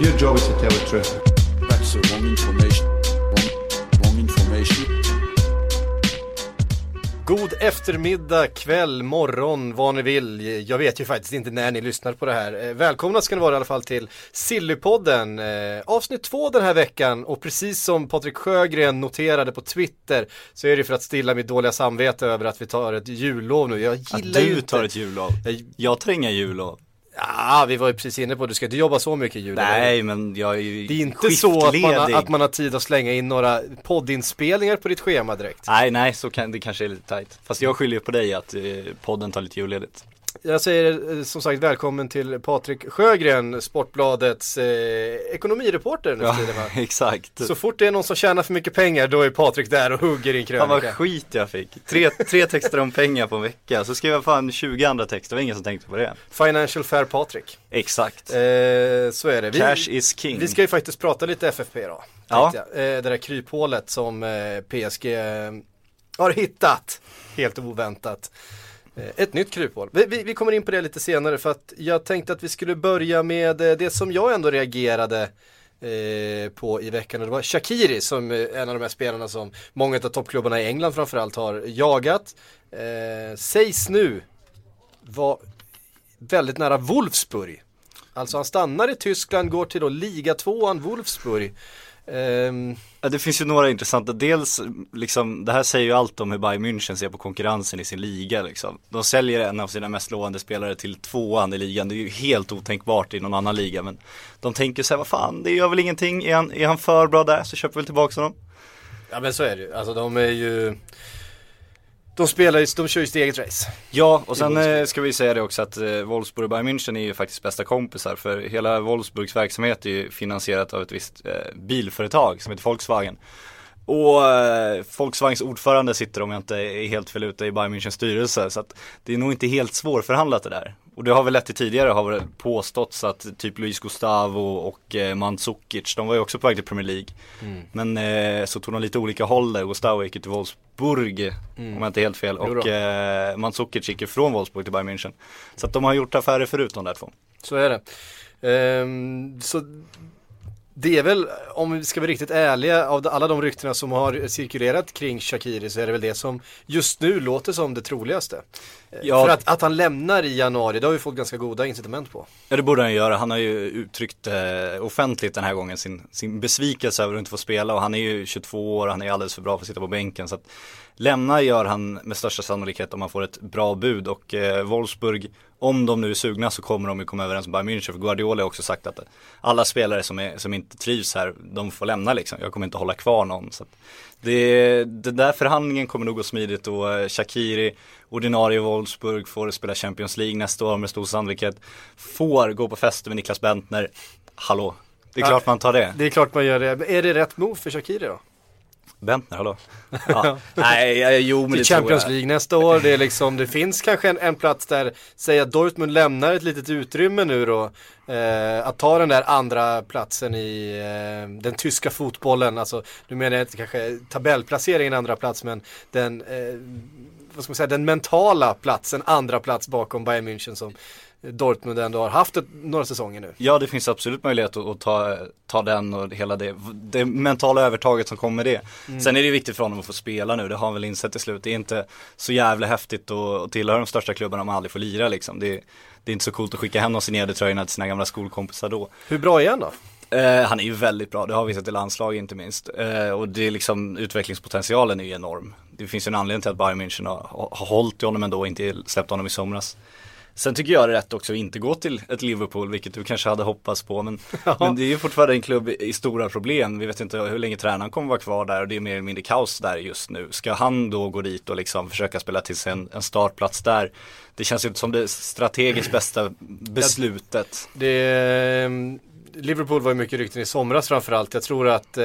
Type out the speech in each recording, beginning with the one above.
Your job is to tell the truth. That's the wrong information. Wrong, wrong information. God eftermiddag, kväll, morgon, vad ni vill. Jag vet ju faktiskt inte när ni lyssnar på det här. Eh, Välkomna ska ni vara i alla fall till Sillypodden. Eh, avsnitt två den här veckan och precis som Patrik Sjögren noterade på Twitter så är det för att stilla mitt dåliga samvete över att vi tar ett jullov nu. Jag Att gillar ju du inte... tar ett jullov. Jag- Jag tar inga jullov. Ja, vi var ju precis inne på du ska inte jobba så mycket jul. eller hur? Nej, men jag är ju Det är inte så att man, skiftledig. att man har tid att slänga in några poddinspelningar på ditt schema direkt. Nej, nej, så kan det kanske är lite tajt. Fast jag skyller på dig att eh, podden tar lite julledigt. Jag säger eh, som sagt välkommen till Patrik Sjögren, Sportbladets eh, ekonomireporter nu Ja, tiden exakt. Så fort det är någon som tjänar för mycket pengar då är Patrik där och hugger i en Fan vad krönika. skit jag fick. Tre, tre texter om pengar på en vecka. Så skrev jag fan 20 andra texter, det var ingen som tänkte på det. Financial Fair Patrik. Exakt. Eh, så är det. Vi, Cash is king. vi ska ju faktiskt prata lite FFP då. Ja. Eh, det där kryphålet som eh, PSG eh, har hittat. Helt oväntat. Eh, ett nytt kryphål. Vi, vi, vi kommer in på det lite senare för att jag tänkte att vi skulle börja med eh, det som jag ändå reagerade eh, på i veckan och det var Shakiri som är en av de här spelarna som många av toppklubbarna i England framförallt har jagat. Eh, sägs nu var väldigt nära Wolfsburg. Alltså han stannar i Tyskland, går till då ligatvåan Wolfsburg. Ja, det finns ju några intressanta, dels liksom, det här säger ju allt om hur Bayern München ser på konkurrensen i sin liga liksom. De säljer en av sina mest lovande spelare till tvåan i ligan, det är ju helt otänkbart i någon annan liga men de tänker så här, vad fan, det gör väl ingenting, är han, är han för bra där så köper vi väl tillbaka honom. ja men så är det ju, alltså de är ju De spelar de kör ju sitt eget race. Ja, och sen eh, ska vi säga det också att eh, Wolfsburg och Bayern München är ju faktiskt bästa kompisar för hela Wolfsburgs verksamhet är ju finansierat av ett visst eh, bilföretag som heter Volkswagen. Och Volkswagens ordförande sitter om jag inte är helt fel ute i Bayern Münchens styrelse så att det är nog inte helt svårförhandlat det där. Och det har väl lett till tidigare har väl påståtts att typ Luis Gustavo och eh, Mandzukic, de var ju också på väg till Premier League. Men eh, så tog de lite olika håll där, Gustavo gick ju till Wolfsburg om jag inte är helt fel och eh, Mandzukic gick ju från Wolfsburg till Bayern München. Så att de har gjort affärer förut de där två. Så är det. Ehm, så det är väl, om vi ska vara riktigt ärliga, av alla de ryktena som har cirkulerat kring Shakiri så är det väl det som just nu låter som det troligaste. Ja. För att, att han lämnar i januari, det har vi fått ganska goda incitament på. Ja det borde han göra, han har ju uttryckt eh, offentligt den här gången sin, sin besvikelse över att inte få spela och han är ju 22 år, han är alldeles för bra för att sitta på bänken så att lämna gör han med största sannolikhet om han får ett bra bud och eh, Wolfsburg, om de nu är sugna så kommer de ju komma överens med Bayern München för Guardiola har också sagt att alla spelare som, är, som inte trivs här, de får lämna liksom, jag kommer inte hålla kvar någon så det, den där förhandlingen kommer nog gå smidigt och eh, Shakiri, ordinarie Wolfsburg, får spela Champions League nästa år med stor sannolikhet. Får gå på fester med Niklas Bentner. Hallå, det är klart man tar det. Det är klart man gör det. Är det rätt move för Shakiri då? Bentner, hallå. Ja. Nej, jo men Till det tror Champions jag. League nästa år, det är liksom, det finns kanske en, en plats där, säg att Dortmund lämnar ett litet utrymme nu då, eh, att ta den där andra platsen i eh, den tyska fotbollen, alltså nu menar jag inte kanske tabellplaceringen andra plats, men den, eh, vad ska man säga, den mentala platsen, andra plats bakom Bayern München som Dortmund ändå har haft ett, några säsonger nu. Ja det finns absolut möjlighet att, att ta, ta den och hela det, det mentala övertaget som kommer med det. Mm. Sen är det viktigt för honom att få spela nu, det har han väl insett till slut. Det är inte så jävla häftigt att, att tillhöra de största klubbarna om man aldrig får lira liksom. Det, det är inte så coolt att skicka hem de signerade tröjorna till sina gamla skolkompisar då. Hur bra är han då? Eh, han är ju väldigt bra, det har vi sett i landslag inte minst. Eh, och det är liksom, utvecklingspotentialen är ju enorm. Det finns ju en anledning till att Bayern München har, har hållit i honom ändå och inte släppt honom i somras. Sen tycker jag det är rätt också att inte gå till ett Liverpool, vilket du kanske hade hoppats på. Men, men det är ju fortfarande en klubb i stora problem. Vi vet inte hur länge tränaren kommer vara kvar där och det är mer eller mindre kaos där just nu. Ska han då gå dit och liksom försöka spela till sig en, en startplats där? Det känns ju inte som det strategiskt bästa beslutet. Det, Liverpool var ju mycket rykten i somras framförallt. Jag tror att eh,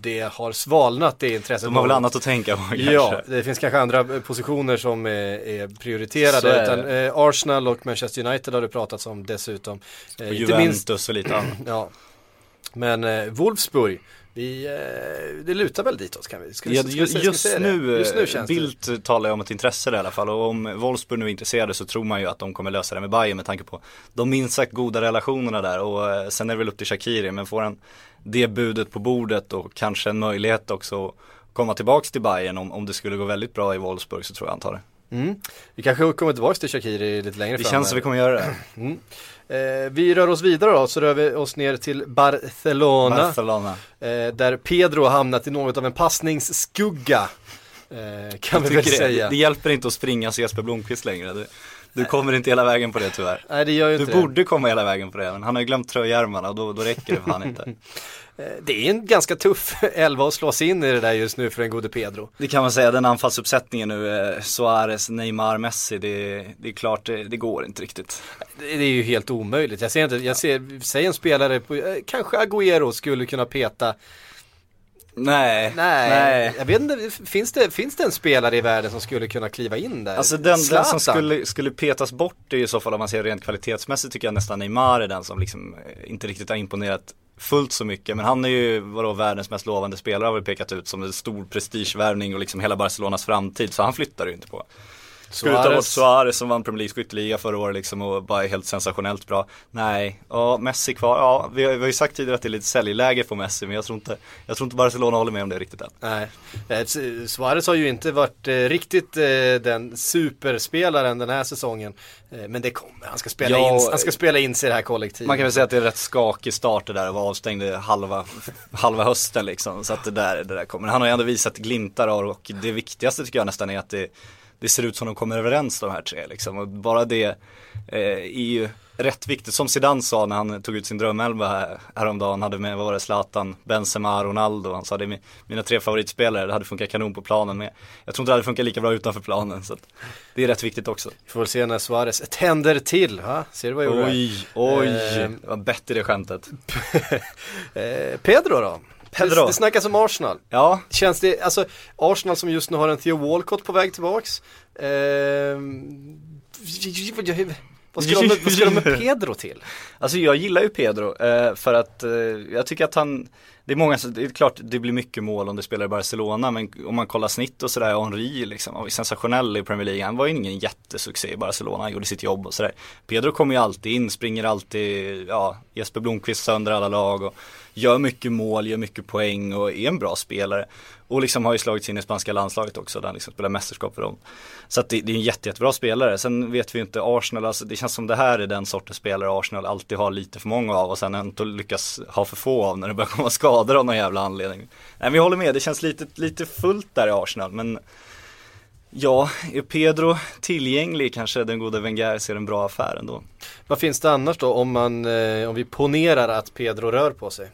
det har svalnat det intresset. De har väl annat att tänka på kanske. Ja, det finns kanske andra eh, positioner som är, prioriterade. är Utan, eh, Arsenal och Manchester United har det pratats om dessutom. Eh, Och inte minst, Juventus och lite annat. ja. Men eh, Wolfsburg, vi, eh, det lutar väl ditåt kan vi? Vi- Ja, vi just, säga det? nu, just nu eh, känns det. Bildt talar ju om ett intresse där i alla fall och om Wolfsburg nu är intresserade så tror man ju att de kommer lösa det med Bayern med tanke på de minst sagt goda relationerna där och eh, sen är det väl upp till Shakiri men får han det budet på bordet och kanske en möjlighet också att komma tillbaks till Bayern om, om det skulle gå väldigt bra i Wolfsburg så tror jag han tar det. Mm. Vi kanske kommer tillbaka till Shakiri lite längre Det fram. känns som vi kommer göra det. Eh, vi rör oss vidare då, så rör vi oss ner till Barcelona. Barcelona. Eh, där Pedro har hamnat i något av en passningsskugga. Eh, kan vi väl säga. Det, det hjälper inte att springa som Jesper Blomqvist längre. Du, du kommer inte hela vägen på det tyvärr. Nej det gör ju Du inte det. borde komma hela vägen på det, men han har ju glömt tröjärmarna och då, då räcker det fan inte. Eh, Det är en ganska tuff elva att slå sig in i det där just nu för en gode Pedro. Det kan man säga, den anfallsuppsättningen nu, eh, Suarez, Neymar, Messi, det, det är klart det, det går inte riktigt. Det det är ju helt omöjligt. Jag ser inte, jag ser, säg en spelare på, eh, kanske Agüero skulle kunna peta. Nej, Nej, jag vet inte, finns det, finns det en spelare i världen som skulle kunna kliva in där? Alltså den, den som skulle, skulle petas bort är i så fall om man ser rent kvalitetsmässigt tycker jag nästan Neymar är den som liksom eh, inte riktigt har imponerat fullt så mycket. Men han är ju vadå, världens mest lovande spelare har vi pekat ut som en stor prestigevärvning och liksom hela Barcelonas framtid. Så han flyttar ju inte på. Skulle ta bort Suarez. Som vann Premier League skytteliga förra året liksom och bara är helt sensationellt bra. Nej, ja Messi kvar, ja vi har, vi har ju sagt tidigare att det är lite säljläge på Messi men jag tror inte, jag tror inte Barcelona håller med om det riktigt än. Nej, Eh, Su- Suarez har ju inte varit eh, riktigt eh, den superspelaren den här säsongen. Eh, men det kommer, han ska, spela Ja, in, han ska spela in sig i det här kollektivet. Man kan väl säga att det är en rätt skakig start det där och var avstängd halva, halva hösten liksom. Så att det där, det där kommer. Han har ju ändå visat glimtar och det viktigaste tycker jag nästan är att det, det ser ut som de kommer överens de här tre liksom. Och bara det eh, är ju rätt viktigt. Som Zidane sa när han tog ut sin drömelva här, häromdagen. Hade med, vad var det, Zlatan, Benzema, Ronaldo. Han sa det är mi- mina tre favoritspelare. Det hade funkat kanon på planen med. Jag tror inte det hade funkat lika bra utanför planen. Så det är rätt viktigt också. Vi får väl se när Suarez tänder till. Ha? Ser du vad jag gjorde? Oj, oj. Eh, Det var bättre det skämtet. Eh, Pedro då? Pedro. Det, det snackas om Arsenal. Ja, Känns det, alltså Arsenal som just nu har en Theo Walcott på väg tillbaks. Ehm, vad ska, de, med- vad ska de med Pedro till? Alltså jag gillar ju Pedro eh, för att eh, jag tycker att han Det är många, det är klart det blir mycket mål om du spelar i Barcelona men om man kollar snitt och sådär, Henri liksom, han var sensationell i Premier League, han var ju ingen jättesuccé i Barcelona, han gjorde sitt jobb och sådär Pedro kommer ju alltid in, springer alltid, ja, Jesper Blomqvist sönder alla lag och gör mycket mål, gör mycket poäng och är en bra spelare och liksom har ju slagit in i spanska landslaget också där han liksom spelar mästerskap för dem. Så att det, det är en jätte, jättebra spelare. Sen vet vi ju inte Arsenal, alltså det känns som det här är den sortens spelare Arsenal alltid har lite för många av och sen inte lyckas ha för få av när det börjar komma skador av någon jävla anledning. Nej men jag håller med, det känns lite, lite fullt där i Arsenal men Ja, är Pedro tillgänglig kanske den gode Wenger ser en bra affär ändå. Vad finns det annars då om man, eh, om vi ponerar att Pedro rör på sig?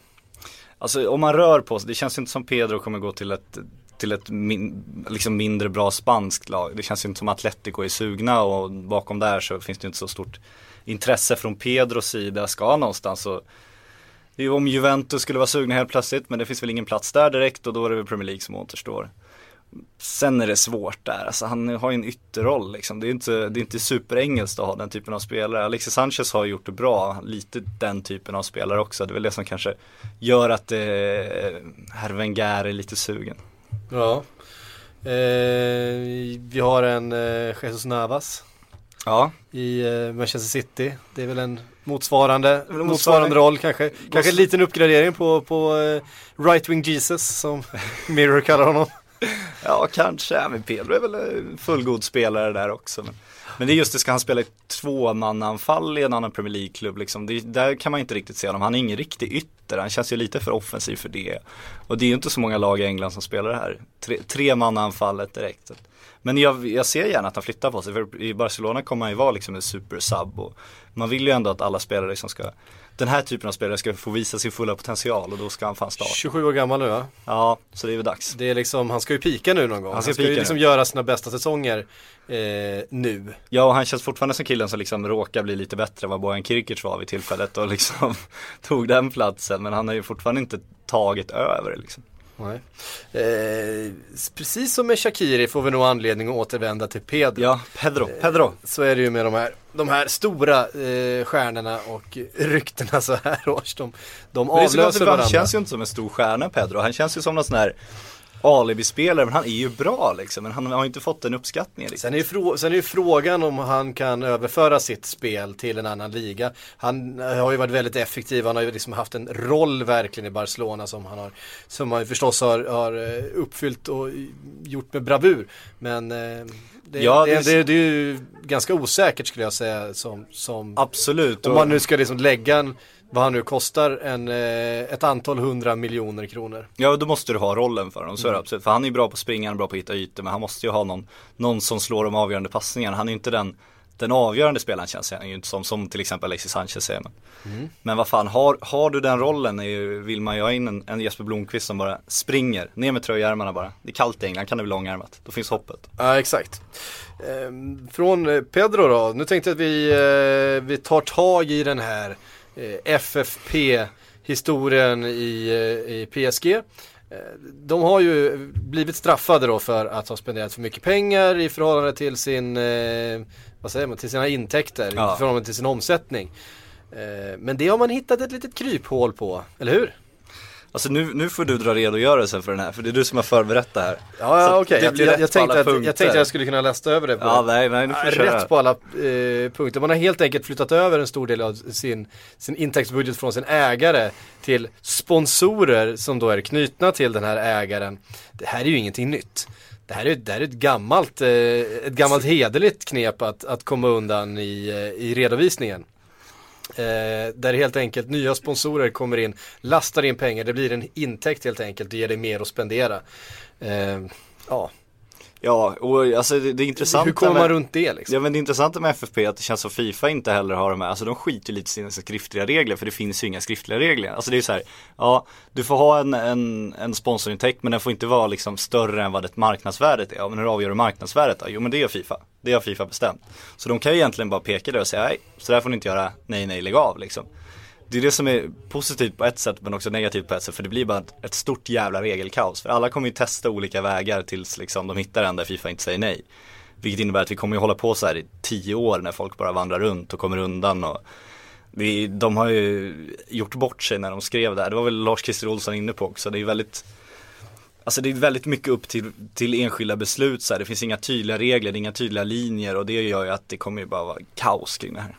Alltså om man rör på sig, det känns inte som Pedro kommer gå till ett till ett min, liksom mindre bra spanskt lag. Det känns inte som Atletico är sugna och bakom där så finns det inte så stort intresse från Pedros sida. Ska någonstans så det är ju om Juventus skulle vara sugna helt plötsligt men det finns väl ingen plats där direkt och då är det väl Premier League som återstår. Sen är det svårt där, alltså han har ju en ytterroll liksom. Det är inte, det är inte superengelskt att ha den typen av spelare. Alexis Sanchez har gjort det bra, lite den typen av spelare också. Det är väl det som kanske gör att eh, herr Wenger är lite sugen. Ja. Eh, vi har en eh, Jesus Navas Ja, i eh, Manchester City. Det är väl en motsvarande, motsvarande- motsvarande roll kanske. Kanske en liten uppgradering på, på eh, Right Wing Jesus som Mirror kallar honom ja kanske. Ja, men Pedro är väl en fullgod spelare där också. Men, men det är just det, ska han spela i tvåmannaanfall i en annan Premier League-klubb liksom. Det, där kan man inte riktigt se honom. Han är ingen riktig ytter. Han känns ju lite för offensiv för det. Och det är ju inte så många lag i England som spelar det här. Tre, tremannaanfallet direkt. Men jag, jag ser gärna att han flyttar på sig, för i Barcelona kommer han ju vara liksom en supersub och man vill ju ändå att alla spelare liksom ska den här typen av spelare ska få visa sin fulla potential och då ska han fan starta. 27 år gammal nu va? Ja, så det är väl dags. Det är liksom, han ska ju pika nu någon gång. Han ska, Han ska ju liksom nu. göra sina bästa säsonger eh, nu. Ja, och han känns fortfarande som killen som liksom råkar bli lite bättre än vad Bojan Kirkic var vid tillfället och liksom tog den platsen. Men han har ju fortfarande inte tagit över liksom. Nej. Eh, precis som med Shakiri får vi nog anledning att återvända till Pedro. Ja, Pedro, Pedro. Så är det ju med de här, de här stora eh, stjärnorna och ryktena så här års. De, de avlöser för han varandra. känns ju inte som en stor stjärna Pedro. Han känns ju som någon sån här alibi-spelare, men han är ju bra liksom. Men han har ju inte fått den uppskattningen liksom. Sen är, ju frå- sen är ju frågan om han kan överföra sitt spel till en annan liga. Han eh, har ju varit väldigt effektiv, han har ju liksom haft en roll verkligen i Barcelona som han har, som han förstås har, har eh, uppfyllt och gjort med bravur. Men eh, det, Ja, det, det- det, det är ju ganska osäkert skulle jag säga som, som Absolut. om man nu ska liksom lägga en, vad han nu kostar, en, eh, ett antal hundra miljoner kronor. Ja, då måste du ha rollen för honom, så är det absolut. För han är ju bra på att springa, han är bra på att hitta ytor, men han måste ju ha någon, någon som slår de avgörande passningarna. Han är ju inte den, den avgörande spelaren känns han ju inte som, som till exempel Alexis Sanchez är. Men, men vad fan, har, har du den rollen ju, vill man ju ha in en, en Jesper Blomqvist som bara springer, ner med tröjärmarna bara. Det är kallt i England, kan det bli långärmat. Då finns hoppet. Ja, exakt. Ehm, från Pedro då, nu tänkte jag att vi, eh, vi tar tag i den här FFP-historien i, eh, i PSG. Eh, De har ju blivit straffade då för att ha spenderat för mycket pengar i förhållande till sin, eh, vad säger man, till sina intäkter, Ja. i förhållande till sin omsättning. Eh, Men det har man hittat ett litet kryphål på, eller hur? Alltså nu, nu får du dra redogörelsen för den här, för det är du som har förberett det här. Ja, ja okej. det Jag, jag, jag, tänkte att, jag tänkte att jag skulle kunna lästa över det på Ja, nej, nej, nu får köra. Rätt på alla eh, punkter. Man har helt enkelt flyttat över en stor del av sin, sin intäktsbudget från sin ägare till sponsorer som då är knutna till den här ägaren. Det här är ju ingenting nytt. Det här är, det här är ett gammalt, eh, ett gammalt hederligt knep att, att komma undan i, eh, i redovisningen. Eh, där helt enkelt nya sponsorer kommer in, lastar in pengar, det blir en intäkt helt enkelt, det ger dig mer att spendera. Eh, ja, Ja, och alltså det, det är intressant hur kommer med- man runt det liksom? Ja men det intressanta med FFP är att det känns som Fifa inte heller har de här, alltså de skiter lite i sina skriftliga regler för det finns ju inga skriftliga regler. Alltså det är så här, ja du får ha en, en, en sponsorintäkt men den får inte vara liksom större än vad det marknadsvärdet är. Ja men hur avgör du marknadsvärdet då? Jo men det gör Fifa. Det har Fifa bestämt. Så de kan ju egentligen bara peka där och säga nej, så där får ni inte göra, nej nej lägg av liksom. Det är det som är positivt på ett sätt men också negativt på ett sätt för det blir bara ett, ett stort jävla regelkaos. För alla kommer ju testa olika vägar tills liksom de hittar en där Fifa inte säger nej. Vilket innebär att vi kommer ju hålla på så här i tio år när folk bara vandrar runt och kommer undan och vi, de har ju gjort bort sig när de skrev det här. Det var väl Lars-Christer Olsson inne på också. Det är väldigt Alltså det är väldigt mycket upp till, till enskilda beslut så här. Det finns inga tydliga regler, det är inga tydliga linjer och det gör ju att det kommer ju bara vara kaos kring det här.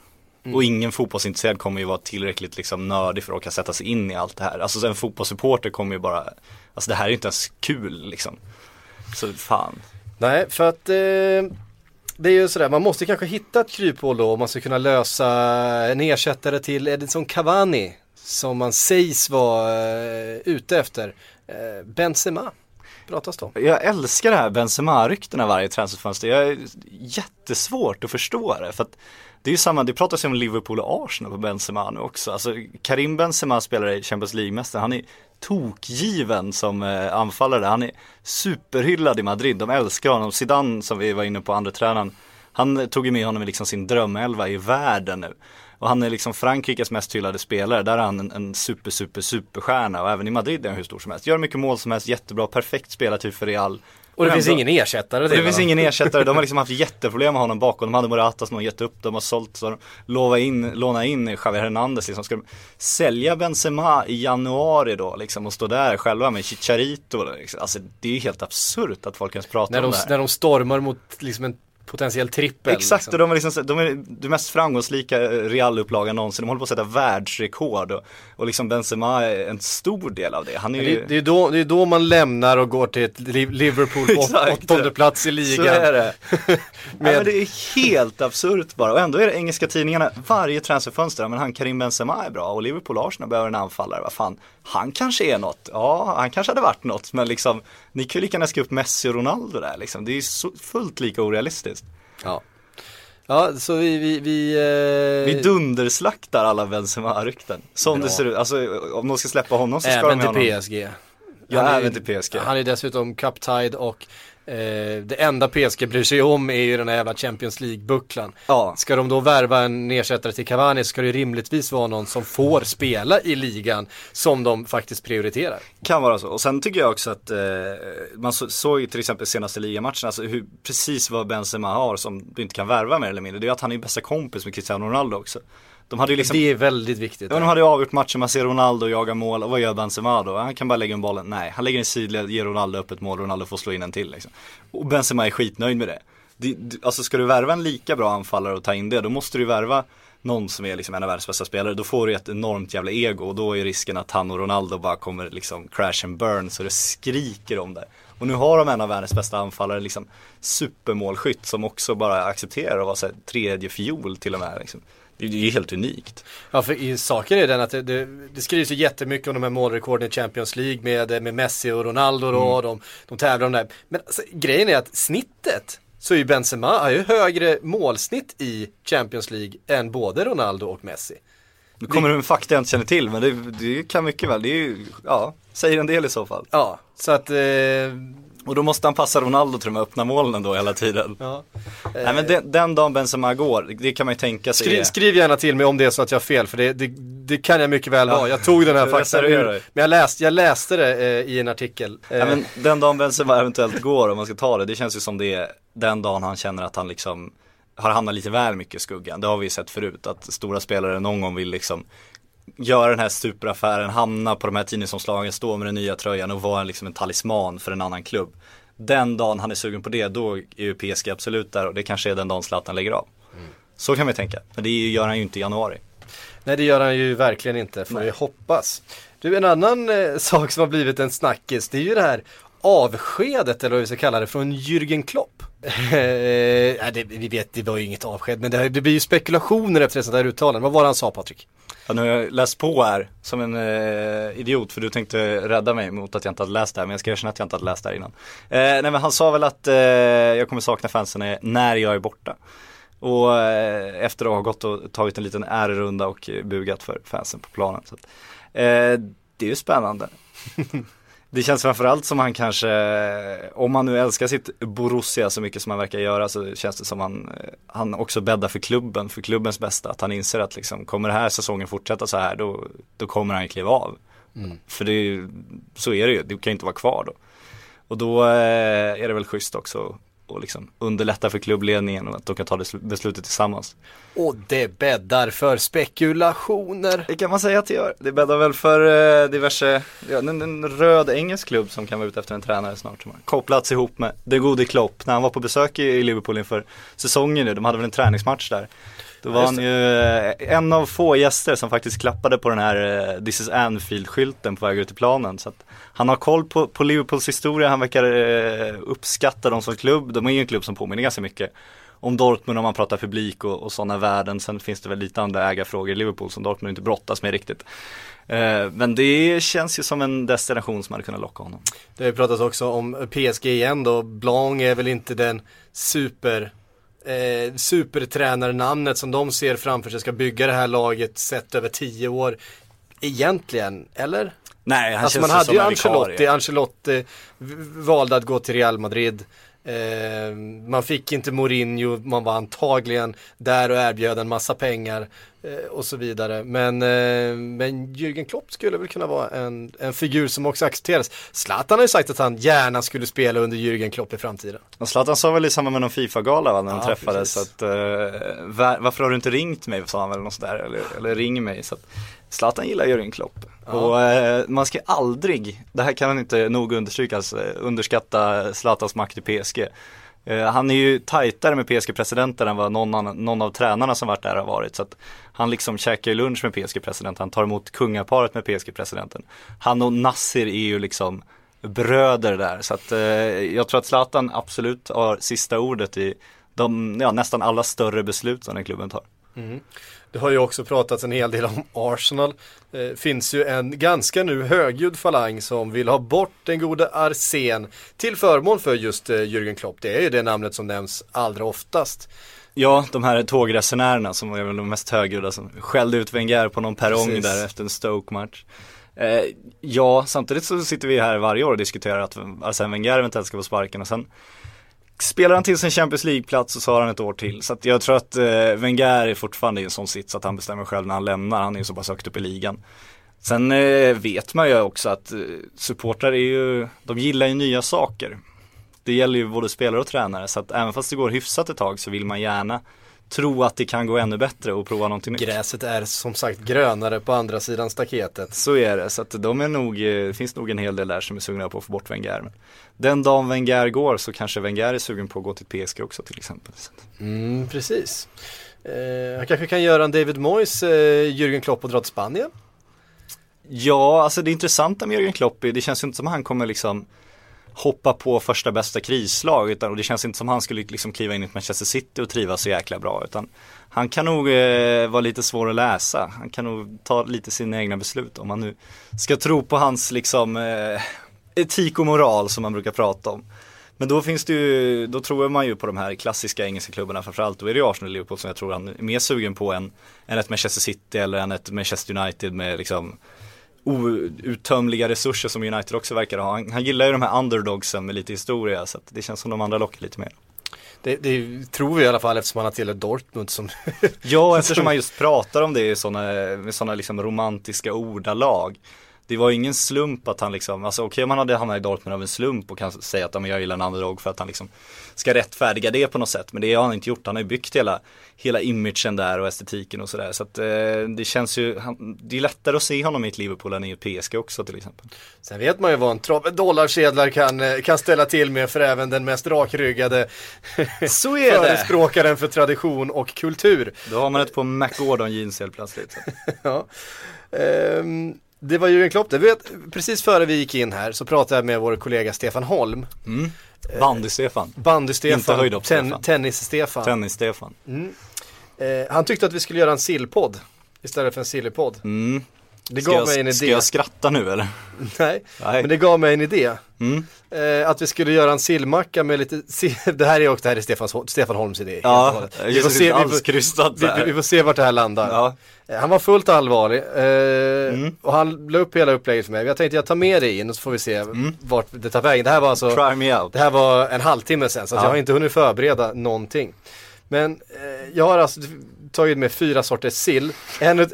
Och ingen fotbollsintresserad kommer ju vara tillräckligt liksom nördig för att orka sätta sig in i allt det här. Alltså en fotbollssupporter kommer ju bara, alltså det här är ju inte ens kul liksom. Så fan. Nej, för att eh, det är ju sådär, man måste kanske hitta ett kryphål då om man ska kunna lösa en ersättare till Edinson Cavani som man sägs vara eh, ute efter. Eh, Benzema pratas det om. Jag älskar det här Benzema-ryktena varje transferfönster. Jag är jättesvårt att förstå det. För att det är ju samma, det pratas ju om Liverpool och Arsenal på Benzema nu också. Alltså Karim Benzema spelar i Champions League-mästaren. Han är tokgiven som eh, anfallare. Han är superhyllad i Madrid. De älskar honom. Zidane som vi var inne på, andra tränaren. Han tog ju med honom i liksom sin drömelva i världen nu. Och han är liksom Frankrikes mest hyllade spelare. Där är han en, en super, super, superstjärna. Och även i Madrid är han hur stor som helst. Gör mycket mål som helst, jättebra, perfekt spelartyp för Real. Och det finns ändå- ingen ersättare till det finns ingen ersättare, de har liksom haft jätteproblem med honom bakom. De hade Morata som har gett upp, de har sålt, så de lova in, låna in Javier Hernandez liksom. Ska de sälja Benzema i januari då liksom och stå där själva med Chicharito liksom. Alltså det är ju helt absurt att folk ens pratar När om de, det här. när de stormar mot liksom en potentiell trippel. Exakt, liksom. och de är, liksom, så- de är det mest framgångsrika Real-upplagan någonsin. De håller på att sätta världsrekord och, och liksom Benzema är en stor del av det. Han är Men ju... Det, det, är då, det är då man lämnar och går till ett Li- Liverpool på åttonde plats i Så ligan. är det. Med- Nej, men det är helt absurt bara. Och ändå är det engelska tidningarna, varje transferfönster, men han Karim Benzema är bra och Liverpool Arsenal behöver en anfallare. Vad fan, han kanske är något. Ja, han kanske hade varit något. Men liksom, ni kan ju lika gärna skriva upp Messi och Ronaldo där liksom. Det är ju så, fullt lika orealistiskt. Ja. Ja, så vi, vi, vi, eh, Vi dunderslaktar alla Benzema-rykten. Som Bra. det ser ut. Alltså om de ska släppa honom så ska även de ha till honom. PSG. Ja, Han är- även till PSG. Han är dessutom cup-tied och eh, det enda PSG bryr sig om är ju den här jävla Champions League-bucklan. Ja. Ska de då värva en ersättare till Cavani så ska det rimligtvis vara någon som får spela i ligan som de faktiskt prioriterar. Kan vara så. Och sen tycker jag också att eh, man så, såg ju till exempel senaste ligamatchen, alltså hur, precis vad Benzema har som du inte kan värva mer eller mindre. Det är att han är bästa kompis med Cristiano Ronaldo också. De hade liksom, Det är väldigt viktigt. ja, de hade ju avgjort matchen, man ser Ronaldo jaga mål och vad gör Benzema då? Han kan bara lägga in bollen, nej, han lägger en sidled, ger Ronaldo upp ett mål, Ronaldo får slå in en till liksom. Och Benzema är skitnöjd med det. det, det alltså ska du värva en lika bra anfallare och ta in det, då måste du värva någon som är liksom en av världens bästa spelare, då får du ett enormt jävla ego och då är risken att han och Ronaldo bara kommer liksom crash and burn så det skriker om det. Och nu har de en av världens bästa anfallare, liksom supermålskytt som också bara accepterar att vara så här, tredje fiol till och med. Liksom. Det är ju helt unikt. Ja, för i saken är den att det, det, det skrivs ju jättemycket om de här målrekorden i Champions League med, med Messi och Ronaldo och de, de tävlar om det här. Men alltså, grejen är att snittet så är ju Benzema har ju högre målsnitt i Champions League än både Ronaldo och Messi. Nu kommer det en fakta jag inte känner till men det, det kan mycket väl, det är ju, ja, säger en del i så fall. Ja, så att, eh, Och då måste han passa Ronaldo till de här öppna målen då hela tiden. ja. Nej men den, den dagen Benzema går, det kan man ju tänka sig Skriv, skriv gärna till mig om det är så att jag har fel, för det, det, det kan jag mycket väl vara. Jag tog den här faktan ur, men jag läste, jag läste det eh, i en artikel. Eh, Ja, men den dagen Benzema eventuellt går om man ska ta det, det känns ju som det är den dagen han känner att han liksom har hamnat lite väl mycket i skuggan. Det har vi ju sett förut, att stora spelare någon gång vill liksom göra den här superaffären, hamna på de här tidningsomslagen, stå med den nya tröjan och vara liksom en talisman för en annan klubb. Den dagen han är sugen på det, då är ju PSG absolut där och det kanske är den dagen Zlatan lägger av. Så kan vi tänka, men det gör han ju inte i januari. Nej det gör han ju verkligen inte, får vi hoppas. Du, en annan eh, sak som har blivit en snackis, det är ju det här avskedet, eller vad vi ska kalla det, från Jürgen Klopp. Eh, nej, det, vi vet, det var ju inget avsked, men det, det blir ju spekulationer efter ett sånt här uttalande. Vad var det han sa Patrik? Ja, nu har jag läst på här som en eh, idiot för du tänkte rädda mig mot att jag inte hade läst det här men jag ska erkänna att jag inte hade läst det här innan. Eh, nej men han sa väl att eh, jag kommer sakna fansen när jag är borta. Och eh, efter att ha gått och tagit en liten ärerunda och bugat för fansen på planen. Så att, eh, det är ju spännande. Det känns framförallt som han kanske, om han nu älskar sitt Borussia så mycket som han verkar göra så känns det som han, han också bäddar för klubben, för klubbens bästa. Att han inser att liksom, kommer den här säsongen fortsätta så här då, då kommer han kliva av. För det är, ju- så är det ju, du kan ju inte vara kvar då. Och då eh, är det väl schysst också och liksom underlätta för klubbledningen och att de kan ta det sl- beslutet tillsammans. Och det bäddar för spekulationer. Det kan man säga att det gör. Det bäddar väl för eh, diverse, ja, en, en röd engelsk klubb som kan vara ute efter en tränare snart. Som har kopplats ihop med den gode Klopp när han var på besök i, i Liverpool inför säsongen nu. De hade väl en träningsmatch där. Då var han ju eh, en av få gäster som faktiskt klappade på den här eh, This is Anfield-skylten på väg ut i planen. Så att han har koll på, på Liverpools historia, han verkar eh, uppskatta dem som klubb. De är ju en klubb som påminner ganska mycket om Dortmund om man pratar publik och, och sådana värden. Sen finns det väl lite andra ägarfrågor i Liverpool som Dortmund inte brottas med riktigt. Eh, men det känns ju som en destination som hade kunnat locka honom. Det har ju pratats också om PSG igen då. Blanc är väl inte den super eh, supertränarnamnet som de ser framför sig ska bygga det här laget sett över tio år. Egentligen, eller? Nej, han Alltså känns man hade som ju Ancelotti. Ancelotti valde att gå till Real Madrid. Eh, man fick inte Mourinho, man var antagligen där och erbjöd en massa pengar eh, och så vidare. Men, eh, men Jürgen Klopp skulle väl kunna vara en, en figur som också accepteras. Zlatan har ju sagt att han gärna skulle spela under Jürgen Klopp i framtiden. Och Zlatan sa väl i samband med någon Fifa-gala när de Ja, träffades precis. att eh, va- varför har du inte ringt mig sa han väl något sådär eller, eller ring mig så att Zlatan gillar Jörgen Klopp och eh, man ska aldrig, det här kan inte nog understrykas, eh, underskatta Zlatans makt i PSG Eh, han är ju tajtare med PSG-presidenten än vad någon, annan, någon av tränarna som varit där har varit. Så att han liksom käkar lunch med PSG-presidenten, han tar emot kungaparet med PSG-presidenten. Han och Nasser är ju liksom bröder där. Så att eh, jag tror att Zlatan absolut har sista ordet i de, ja, nästan alla större beslut som den klubben tar. Det har ju också pratats en hel del om Arsenal. Eh, finns ju en ganska nu högljudd falang som vill ha bort den gode Arsen till förmån för just eh, Jürgen Klopp. Det är ju det namnet som nämns allra oftast. Ja, de här tågresenärerna som är väl de mest högljudda som skällde ut Wenger på någon perrong Precis. där efter en Stoke-match. Eh, ja, samtidigt så sitter vi här varje år och diskuterar att Arsene Wenger eventuellt ska få sparken och sen spelar han till sin Champions League-plats så har han ett år till. Så att jag tror att eh, Wenger är fortfarande i en sån sits att han bestämmer själv när han lämnar. Han är ju så pass högt upp i ligan. Sen eh, vet man ju också att eh, supportrar är ju, de gillar ju nya saker. Det gäller ju både spelare och tränare så att även fast det går hyfsat ett tag så vill man gärna tro att det kan gå ännu bättre och prova någonting nytt. Gräset är som sagt grönare på andra sidan staketet. Så är det, så att de är nog, eh, det finns nog en hel del där som är sugna på att få bort Wenger. Men den dagen Wenger går så kanske Wenger är sugen på att gå till PSG också till exempel. Mm, precis. Eh, han kanske kan göra en David Moyes, eh, Jürgen Klopp och dra till Spanien. Ja, alltså det intressanta med Jürgen Klopp är, det känns ju inte som han kommer liksom hoppa på första bästa krislag utan, och det känns inte som han skulle liksom kliva in i ett Manchester City och trivas så jäkla bra utan han kan nog eh, vara lite svår att läsa. Han kan nog ta lite sina egna beslut om man nu ska tro på hans liksom eh, etik och moral som man brukar prata om. Men då finns det ju, då tror man ju på de här klassiska engelska klubbarna framförallt. Då är det ju Arsenal och Liverpool som jag tror han är mer sugen på än, än ett Manchester City eller än ett Manchester United med liksom outtömliga resurser som United också verkar ha. Han, han gillar ju de här underdogsen med lite historia så det känns som de andra lockar lite mer. Det, det tror vi i alla fall eftersom han har tillhört Dortmund som Ja, eftersom man just pratar om det i med sådana liksom romantiska ordalag. Det var ingen slump att han liksom, alltså okej om han hade hamnat i Dortmund av en slump och kan säga att men jag gillar en underdog för att han liksom ska rättfärdiga det på något sätt. Men det har han inte gjort, han har ju byggt hela, hela imagen där och estetiken och sådär. Så att eh, det känns ju, han, det är lättare att se honom i ett Liverpool än i ett PSG också till exempel. Sen vet man ju vad en trave dollarsedlar kan, eh, kan ställa till med för även den mest rakryggade Så är det! förespråkaren för tradition och kultur. Då har man ett på McGordon jeans helt plötsligt. Ja. Ehm, det var Jürgen Klopp, det vet, precis före vi gick in här så pratade jag med vår kollega Stefan Holm. Mm. Bandy-Stefan, Inte Bandy-Stefan, höjdhopp-Stefan. ten, tennis-Stefan. tennis-Stefan. Eh, han tyckte att vi skulle göra en sillpodd istället för en sillypodd. Mm. Det Ska gav jag, mig en ska idé. jag skratta nu eller? Nej, Nej. men det gav mig en idé. Mm. Eh, att vi skulle göra en sillmacka med lite, det här är också det här är Stefans, Stefan Holms idé. Ja, vi, får se, vi, får, vi, vi får se vart det här landar. Ja. Eh, Han var fullt allvarlig eh, Mm. och han la upp hela upplägget för mig. Jag tänkte jag tar med dig in och så får vi se vart det tar vägen. Det här var alltså Try me out. det här var en halvtimme sen så Ja. jag har inte hunnit förbereda någonting. Men eh, jag har alltså tagit med fyra sorters sill. En eh,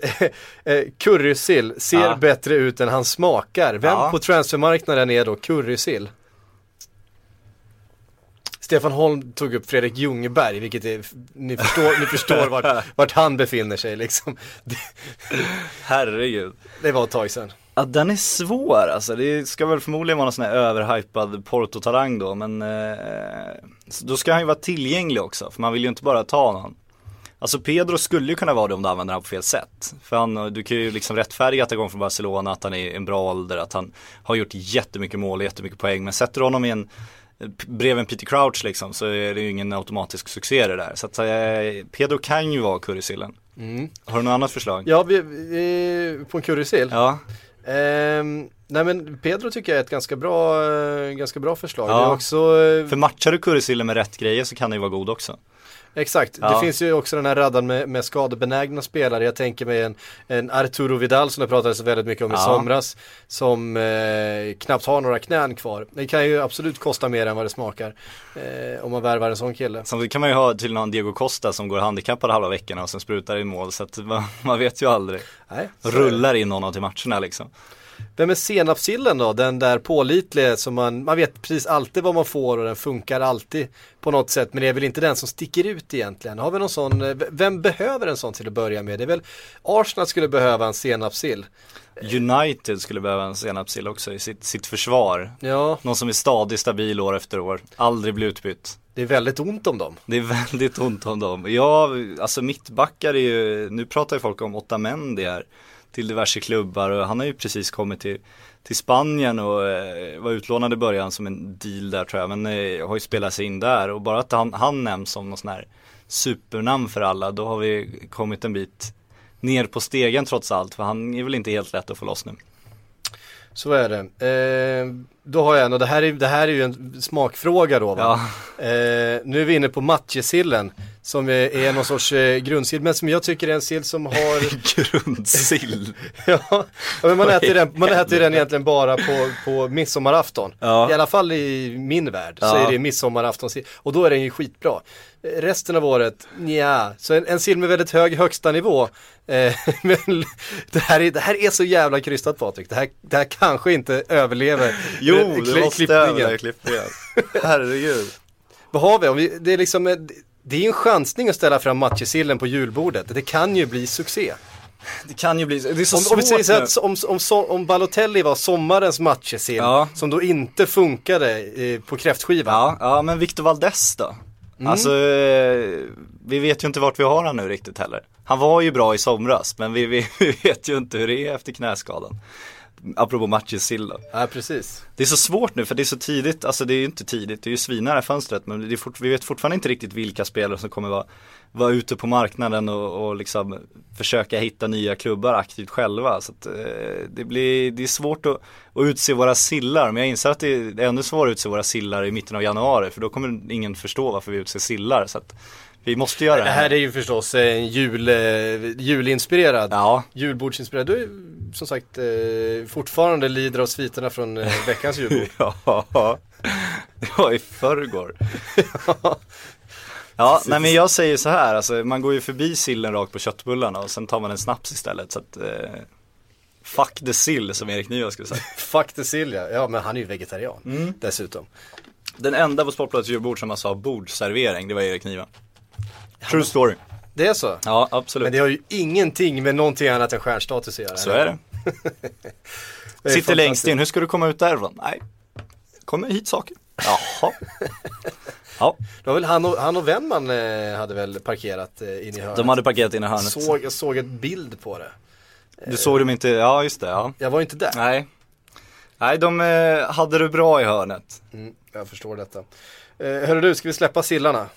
currysill ser Ja. bättre ut än han smakar. Vem Ja. på transfermarknaden är då currysill? Stefan Holm tog upp Fredrik Ljungberg, vilket är, ni förstår, ni förstår vart, vart han befinner sig liksom. Herregud. det var ett tag sedan. Ja den är svår alltså, det ska väl förmodligen vara någon sån här överhypad Porto-talang då men eh, då ska han ju vara tillgänglig också för man vill ju inte bara ta någon. Alltså Pedro skulle ju kunna vara det om du använder honom på fel sätt. För han, du kan ju liksom rättfärdiga att han kommer från Barcelona, att han är en bra ålder, att han har gjort jättemycket mål och jättemycket poäng. Men sätter du honom i en, bredvid en Peter Crouch liksom så är det ju ingen automatisk succé det där. Så att eh, Pedro kan ju vara currysillen. Har du något annat förslag? Ja, vi, vi, på en currysill. Ja. Ehm, nej men Pedro tycker jag är ett ganska bra, eh, ganska bra förslag. Ja. Det är också, eh, För matchar du currysillen med rätt grejer så kan den ju vara god också. Exakt, det Ja. finns ju också den här raddan med, med skadebenägna spelare. Jag tänker mig en, en Arturo Vidal som det pratades så väldigt mycket om i Ja. somras. Som eh, knappt har några knän kvar. Det kan ju absolut kosta mer än vad det smakar. Eh, om man värvar en sån kille. Samtidigt kan man ju ha till någon Diego Costa som går handikappad halva veckorna och sen sprutar i mål så att man, man vet ju aldrig. Nej, det. Rullar in någon till matcherna liksom. Vem är senapssillen då? Den där pålitliga som man, man vet precis alltid vad man får och den funkar alltid på något sätt. Men det är väl inte den som sticker ut egentligen. Har vi någon sån, eh, vem behöver en sån till att börja med? Det är väl Arsenal skulle behöva en senapssill. United skulle behöva en senapssill också i sitt, sitt försvar. Ja, Någon som är stadig, stabil år efter år. Aldrig blir utbytt. Det är väldigt ont om dem. Det är väldigt ont om dem. Ja, alltså mittbackar är ju, nu pratar ju folk om Otamendi här till diverse klubbar och han har ju precis kommit till, till Spanien och eh, var utlånad i början som en deal där tror jag, men eh, har ju spelat sig in där och bara att han, han nämns som någon sån här supernamn för alla, då har vi kommit en bit ner på stegen trots allt, för han är väl inte helt lätt att få loss nu. Så är det. Eh, då har jag en och det här är, det här är ju en smakfråga då va? Ja. Eh, nu är vi inne på matjessillen som är, någon sorts eh, grundsill men som jag tycker är en sill som har Grundsill. Ja, men man äter, den, man äter den egentligen bara på, på midsommarafton. Ja. I alla fall i min värld så Ja. är det midsommarafton och då är den ju skitbra. Resten av året, ja, så en, en sill med väldigt hög högsta nivå. Eh, men det här, är, det här är så jävla krystat Patrik, det här, det här kanske inte överlever Jo, eh, det kli- måste över klippningen. Herregud. Vad har vi? Om vi det är liksom, eh, det är en chansning att ställa fram matjessillen på julbordet. Det kan ju bli succé. Det kan ju bli, det är så Om, svårt om vi säger så att om, om, om Balotelli var sommarens matjessill Ja. som då inte funkade eh, på kräftskivan. Ja, ja men Victor Valdes då? Mm. Alltså, eh, vi vet ju inte vart vi har han nu riktigt heller. Han var ju bra i somras, men vi, vi, vi vet ju inte hur det är efter knäskadan. Apropå matjessill. Ja, precis. Det är så svårt nu för det är så tidigt, alltså det är ju inte tidigt, det är ju svinare fönstret men det fort, vi vet fortfarande inte riktigt vilka spelare som kommer vara, vara ute på marknaden och, och liksom försöka hitta nya klubbar aktivt själva. Så att, eh, det, blir, det är svårt att, att utse våra sillar men jag inser att det är ännu svårare att utse våra sillar i mitten av januari för då kommer ingen förstå varför vi utser sillar. Så att vi måste göra Det här är ju förstås en jul, eh, julinspirerad, Ja, julbordsinspirerad. Du som sagt eh, fortfarande lider av sviterna från eh, veckans julbord. Ja, det var i förrgår. Ja, nej men jag säger så här, alltså man går ju förbi sillen rakt på köttbullarna och sen tar man en snaps istället så att eh, Fuck the sill som Erik Niva skulle säga. Fuck the Silja, ja men han är ju vegetarian Mm. dessutom. Den enda på Sportbladets julbord som alltså har bordsservering, det var Erik Niva. True story. Det är så? Ja, absolut. Men det har ju ingenting med någonting annat än stjärnstatus att göra. Så är det. Det är Sitter längst in, hur ska du komma ut därifrån? Nej, kommer hit saker. Jaha. Ja, Det var väl han och, han och Wennman eh, hade väl parkerat eh, in i hörnet. de hade parkerat in i hörnet. såg, jag såg ett bild på det. Du såg dem inte, ja just det, ja. Jag var inte där. Nej. Nej, de eh, hade det bra i hörnet. Mm, jag förstår detta. Eh, hörru du, ska vi släppa sillarna?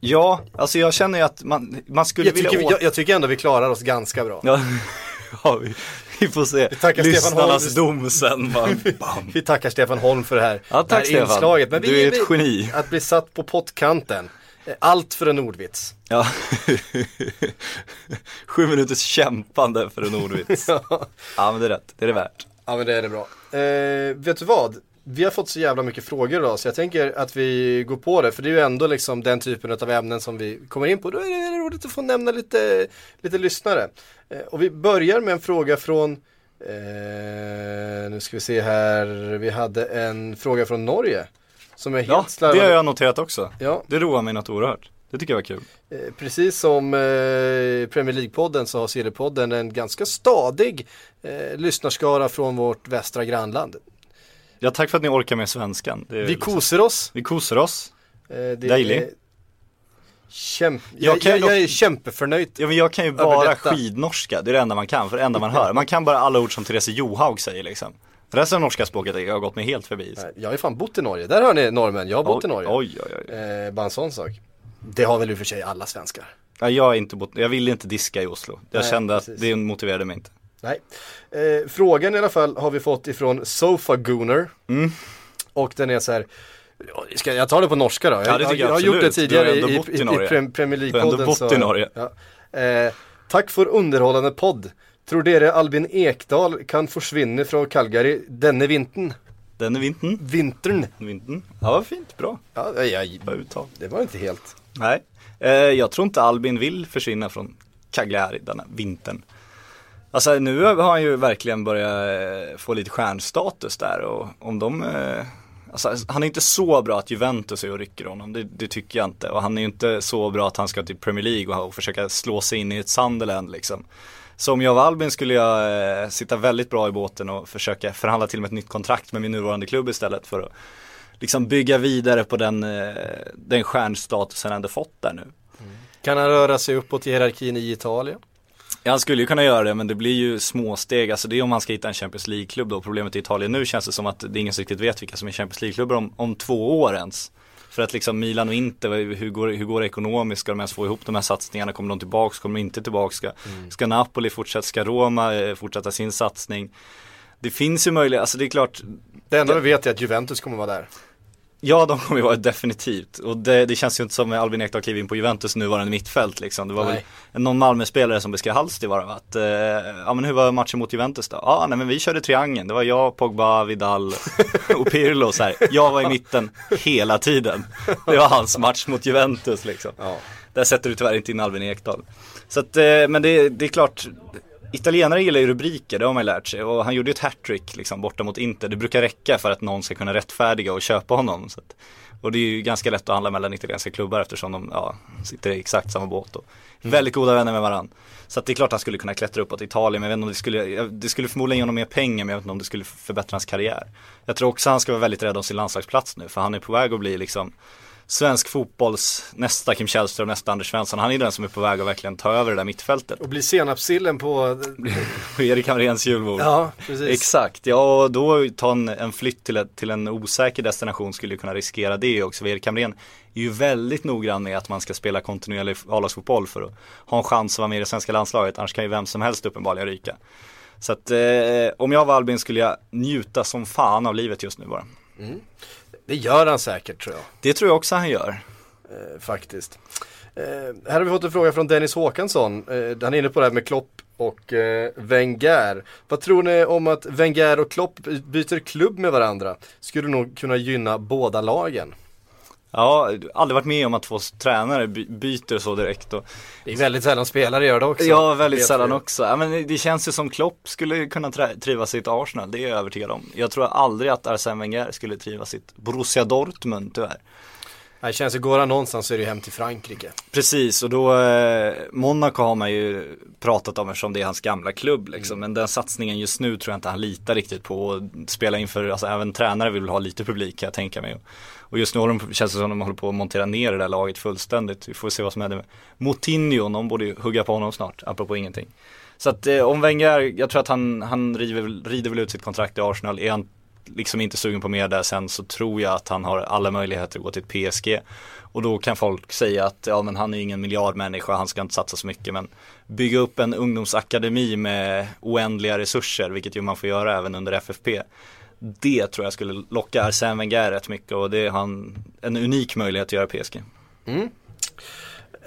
Ja, alltså jag känner ju att man, man skulle Jag vilja tycker, jag, jag tycker ändå vi klarar oss ganska bra. Ja, ja vi, vi får se. tackar Stefan Lyssnarnas Holm. dom sen. Bam. Vi tackar Stefan Holm för det här, Ja, det här tack Stefan. inslaget. Men vi, Du är ett vi, geni. Att bli satt på pottkanten. Allt för en ordvits. Ja. Sju minuters kämpande för en ordvits. Ja men det är rätt, det är det värt. Ja men det är det bra. Eh, vet du vad? Vi har fått så jävla mycket frågor idag så jag tänker att vi går på det för det är ju ändå liksom den typen av ämnen som vi kommer in på. Då är det roligt att få nämna lite, lite lyssnare. Eh, och vi börjar med en fråga från eh, nu ska vi se här, vi hade en fråga från Norge. Som är helt Ja, det slarvade. har jag noterat också. Ja, Det roar mig något oerhört. Det tycker jag var kul. eh, precis som eh, Premier League-podden så har Silly-podden en ganska stadig eh, lyssnarskara från vårt västra grannland. Ja, tack för att ni orkar med svenskan. Det Vi liksom- kosar oss. Vi kosar oss. Eh, det Dejlig. är Kämp... Jag kan jag, jag är kämpeförnöjd. Ja men jag kan ju bara skidnorska, det är det enda man kan, för det enda man hör. Man kan bara alla ord som Therese Johaug säger liksom. Resten av norska språket har jag gått mig helt förbi. Nej, Jag har ju fan bott i Norge. Där hör ni norrmän. Jag har bott i Norge. Oj, oj, oj. Eh, bara en sån sak. Det har väl i och för sig alla svenskar. Ja, jag, är inte bott, jag ville inte diska i Oslo. Jag Nej, kände att precis. det motiverade mig inte. Nej. Eh, frågan i alla fall har vi fått ifrån Sofa Gooner. Mm. Och den är så här. Ska jag tar det på norska då? Ja, det jag jag har gjort det tidigare i, i i, i, Premier Du har League-podden. i Norge. Ja. Eh, tack för underhållande podd. Tror dere Albin Ekdal kan försvinna från Calgary denne vintern? Den är vintern. Vintern? Vintern. Ja, vad fint, bra. Ja, jag, Bra uttal. det var inte helt. Nej, eh, jag tror inte Albin vill försvinna från Cagliari denna vintern. Alltså nu har han ju verkligen börjat eh, få lite stjärnstatus där och om de eh, Alltså, han är inte så bra att Juventus är och rycker honom, det, det tycker jag inte. Och han är ju inte så bra att han ska till Premier League och, och försöka slå sig in i ett Sunderland liksom. Så om jag var Albin skulle jag eh, sitta väldigt bra i båten och försöka förhandla till med ett nytt kontrakt med min nuvarande klubb istället för att liksom bygga vidare på den, eh, den stjärnstatusen han ändå fått där nu. Mm. Kan han röra sig uppåt i hierarkin i Italien? Ja, han skulle ju kunna göra det men det blir ju småsteg, alltså det är om han ska hitta en Champions League-klubb då. Problemet i Italien nu känns det som att det är ingen som riktigt vet vilka som är Champions League-klubbar om, om två år ens. För att liksom Milan och Inter, hur går, hur går det ekonomiskt? Ska de ens få ihop de här satsningarna? Kommer de tillbaks? Kommer de inte tillbaks? Ska, Mm. ska Napoli fortsätta? Ska Roma eh, fortsätta sin satsning? Det finns ju möjlighet, alltså det är klart Det enda vi vet är att Juventus kommer vara där. Ja, de kommer ju vara definitivt. Och det, det känns ju inte som att Albin Ekdal kliver in på Juventus nuvarande mittfält liksom. Det var Nej. väl någon Malmö-spelare som beskrev det va? Att, eh, ja men hur var matchen mot Juventus då? Ja, nej men vi körde triangeln. Det var jag, Pogba, Vidal och Pirlo så här. Jag var i mitten hela tiden. Det var hans match mot Juventus liksom. Ja. Där sätter du tyvärr inte in Albin Ekdal. Så att, eh, men det, det är klart, italienare gillar ju rubriker, det har man ju lärt sig. Och han gjorde ju ett hattrick liksom borta mot Inter. Det brukar räcka för att någon ska kunna rättfärdiga och köpa honom. Att, och det är ju ganska lätt att handla mellan italienska klubbar eftersom de ja, sitter i exakt samma båt. Och väldigt goda vänner med varandra. Så det är klart att han skulle kunna klättra uppåt Italien, men jag vet inte om det skulle, det skulle förmodligen ge honom mer pengar, men jag vet inte om det skulle förbättra hans karriär. Jag tror också han ska vara väldigt rädd om sin landslagsplats nu, för han är på väg att bli liksom svensk fotbolls nästa Kim Källström, nästa Anders Svensson. Han är den som är på väg att verkligen ta över det där mittfältet. Och bli senapssillen på... På Erik Hamréns julbord. Ja, precis. Exakt, ja och då ta en, en flytt till, ett, till en osäker destination skulle ju kunna riskera det också. För Erik Hamrén är ju väldigt noggrann med att man ska spela kontinuerlig A-lagsfotboll för att ha en chans att vara med i det svenska landslaget. Annars kan ju vem som helst uppenbarligen ryka. Så att eh, om jag var Albin skulle jag njuta som fan av livet just nu bara. Det gör han säkert tror jag. Det tror jag också han gör. eh, faktiskt. Eh, här har vi fått en fråga från Dennis Håkansson. Eh, han är inne på det här med Klopp och eh, Wenger. Vad tror ni om att Wenger och Klopp byter klubb med varandra? Skulle nog kunna gynna båda lagen. Ja, aldrig varit med om att två tränare by- byter så direkt. Och, Det är väldigt sällan spelare gör det också. ja, väldigt sällan vi. också. Ja, men det känns ju som Klopp skulle kunna trivas i ett Arsenal, det är jag övertygad om. Jag tror aldrig att Arsene Wenger skulle trivas i ett Borussia Dortmund tyvärr. Det känns ju, går han någonstans så är det ju hem till Frankrike. Precis, och då, eh, Monaco har man ju pratat om eftersom det är hans gamla klubb liksom. Men den satsningen just nu tror jag inte han litar riktigt på. Och spela inför, alltså även tränare vill ha lite publik kan jag tänka mig. Och just nu har de, känns det som de håller på att montera ner det där laget fullständigt. Vi får se vad som händer med Moutinho, någon borde ju hugga på honom snart, apropå ingenting. Så att eh, om Wenger, jag tror att han, han river, rider väl ut sitt kontrakt i Arsenal. Är han liksom inte sugen på mer där sen så tror jag att han har alla möjligheter att gå till ett PSG. Och då kan folk säga att ja men han är ingen miljardmänniska, han ska inte satsa så mycket men bygga upp en ungdomsakademi med oändliga resurser, vilket ju man får göra även under FFP. Det tror jag skulle locka Arsene Wenger rätt mycket och det är han en unik möjlighet att göra PSG. Mm.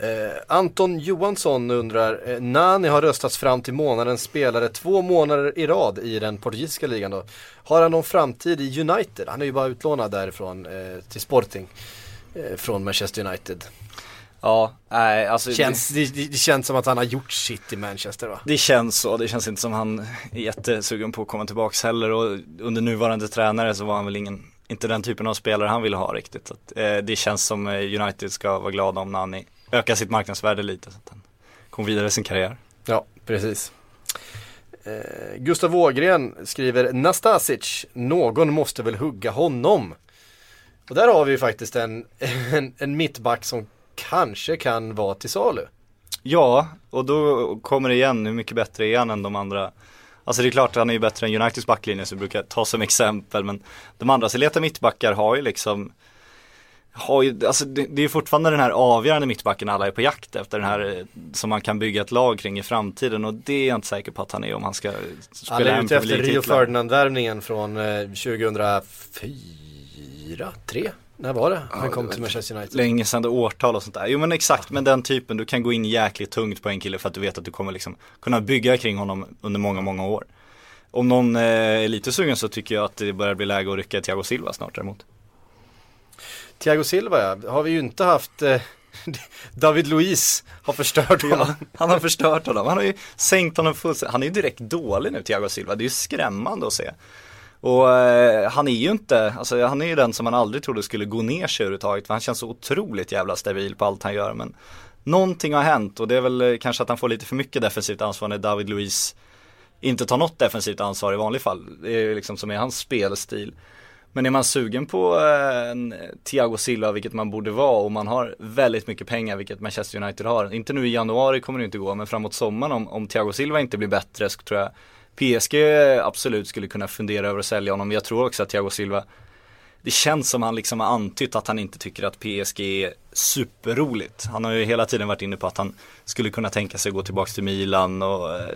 Eh, Anton Johansson undrar, eh, Nani har röstats fram till månadens spelare två månader i rad i den portugisiska ligan då. Har han någon framtid i United? Han är ju bara utlånad därifrån eh, till Sporting. Eh, från Manchester United. Ja, nej alltså Känns, det, det, det känns som att han har gjort sitt i Manchester va? Det känns så, det känns inte som han är jättesugen på att komma tillbaks heller och under nuvarande tränare så var han väl ingen, inte den typen av spelare han ville ha riktigt. Så att, eh, det känns som eh, United ska vara glada om Nani ökar sitt marknadsvärde lite så att han kommer vidare i sin karriär. Ja, precis. Eh, Gustav Ågren skriver Nastasic, någon måste väl hugga honom. Och där har vi ju faktiskt en, en, en mittback som kanske kan vara till salu. Ja, och då kommer det igen. Hur mycket bättre är han än de andra. Alltså det är klart han är ju bättre än Uniteds backlinje som vi brukar ta som exempel. Men de andra Celeta mittbackar har ju liksom har ju, alltså det, det är fortfarande den här avgörande mittbacken alla är på jakt efter. Den här eh, som man kan bygga ett lag kring i framtiden. Och det är jag inte säker på att han är om han ska spela Alla är ute efter Rio. Ferdinand-värvningen från eh, 2004, 3 När var det? Han kom till Manchester United. Länge sedan, det årtal och sånt där. Jo men exakt, men den typen, du kan gå in jäkligt tungt på en kille för att du vet att du kommer liksom kunna bygga kring honom under många, många år. Om någon eh, är lite sugen så tycker jag att det börjar bli läge att rycka Thiago Silva snart däremot. Thiago Silva ja, har vi ju inte haft eh, David Luiz har förstört honom. Ja, han har förstört honom, han har ju sänkt honom fullständigt. Han är ju direkt dålig nu, Thiago Silva. Det är ju skrämmande att se. Och eh, han är ju inte, alltså han är ju den som man aldrig trodde skulle gå ner sig överhuvudtaget. För han känns så otroligt jävla stabil på allt han gör. Men någonting har hänt och det är väl eh, kanske att han får lite för mycket defensivt ansvar när David Luiz inte tar något defensivt ansvar i vanlig fall. Det är liksom som är hans spelstil. Men är man sugen på eh, en Thiago Silva, vilket man borde vara, och man har väldigt mycket pengar, vilket Manchester United har. Inte nu i januari kommer det inte gå, men framåt sommaren om, om Thiago Silva inte blir bättre så tror jag PSG absolut skulle kunna fundera över att sälja honom. Jag tror också att Thiago Silva det känns som han liksom har antytt att han inte tycker att PSG är superroligt. Han har ju hela tiden varit inne på att han skulle kunna tänka sig att gå tillbaka till Milan och eh,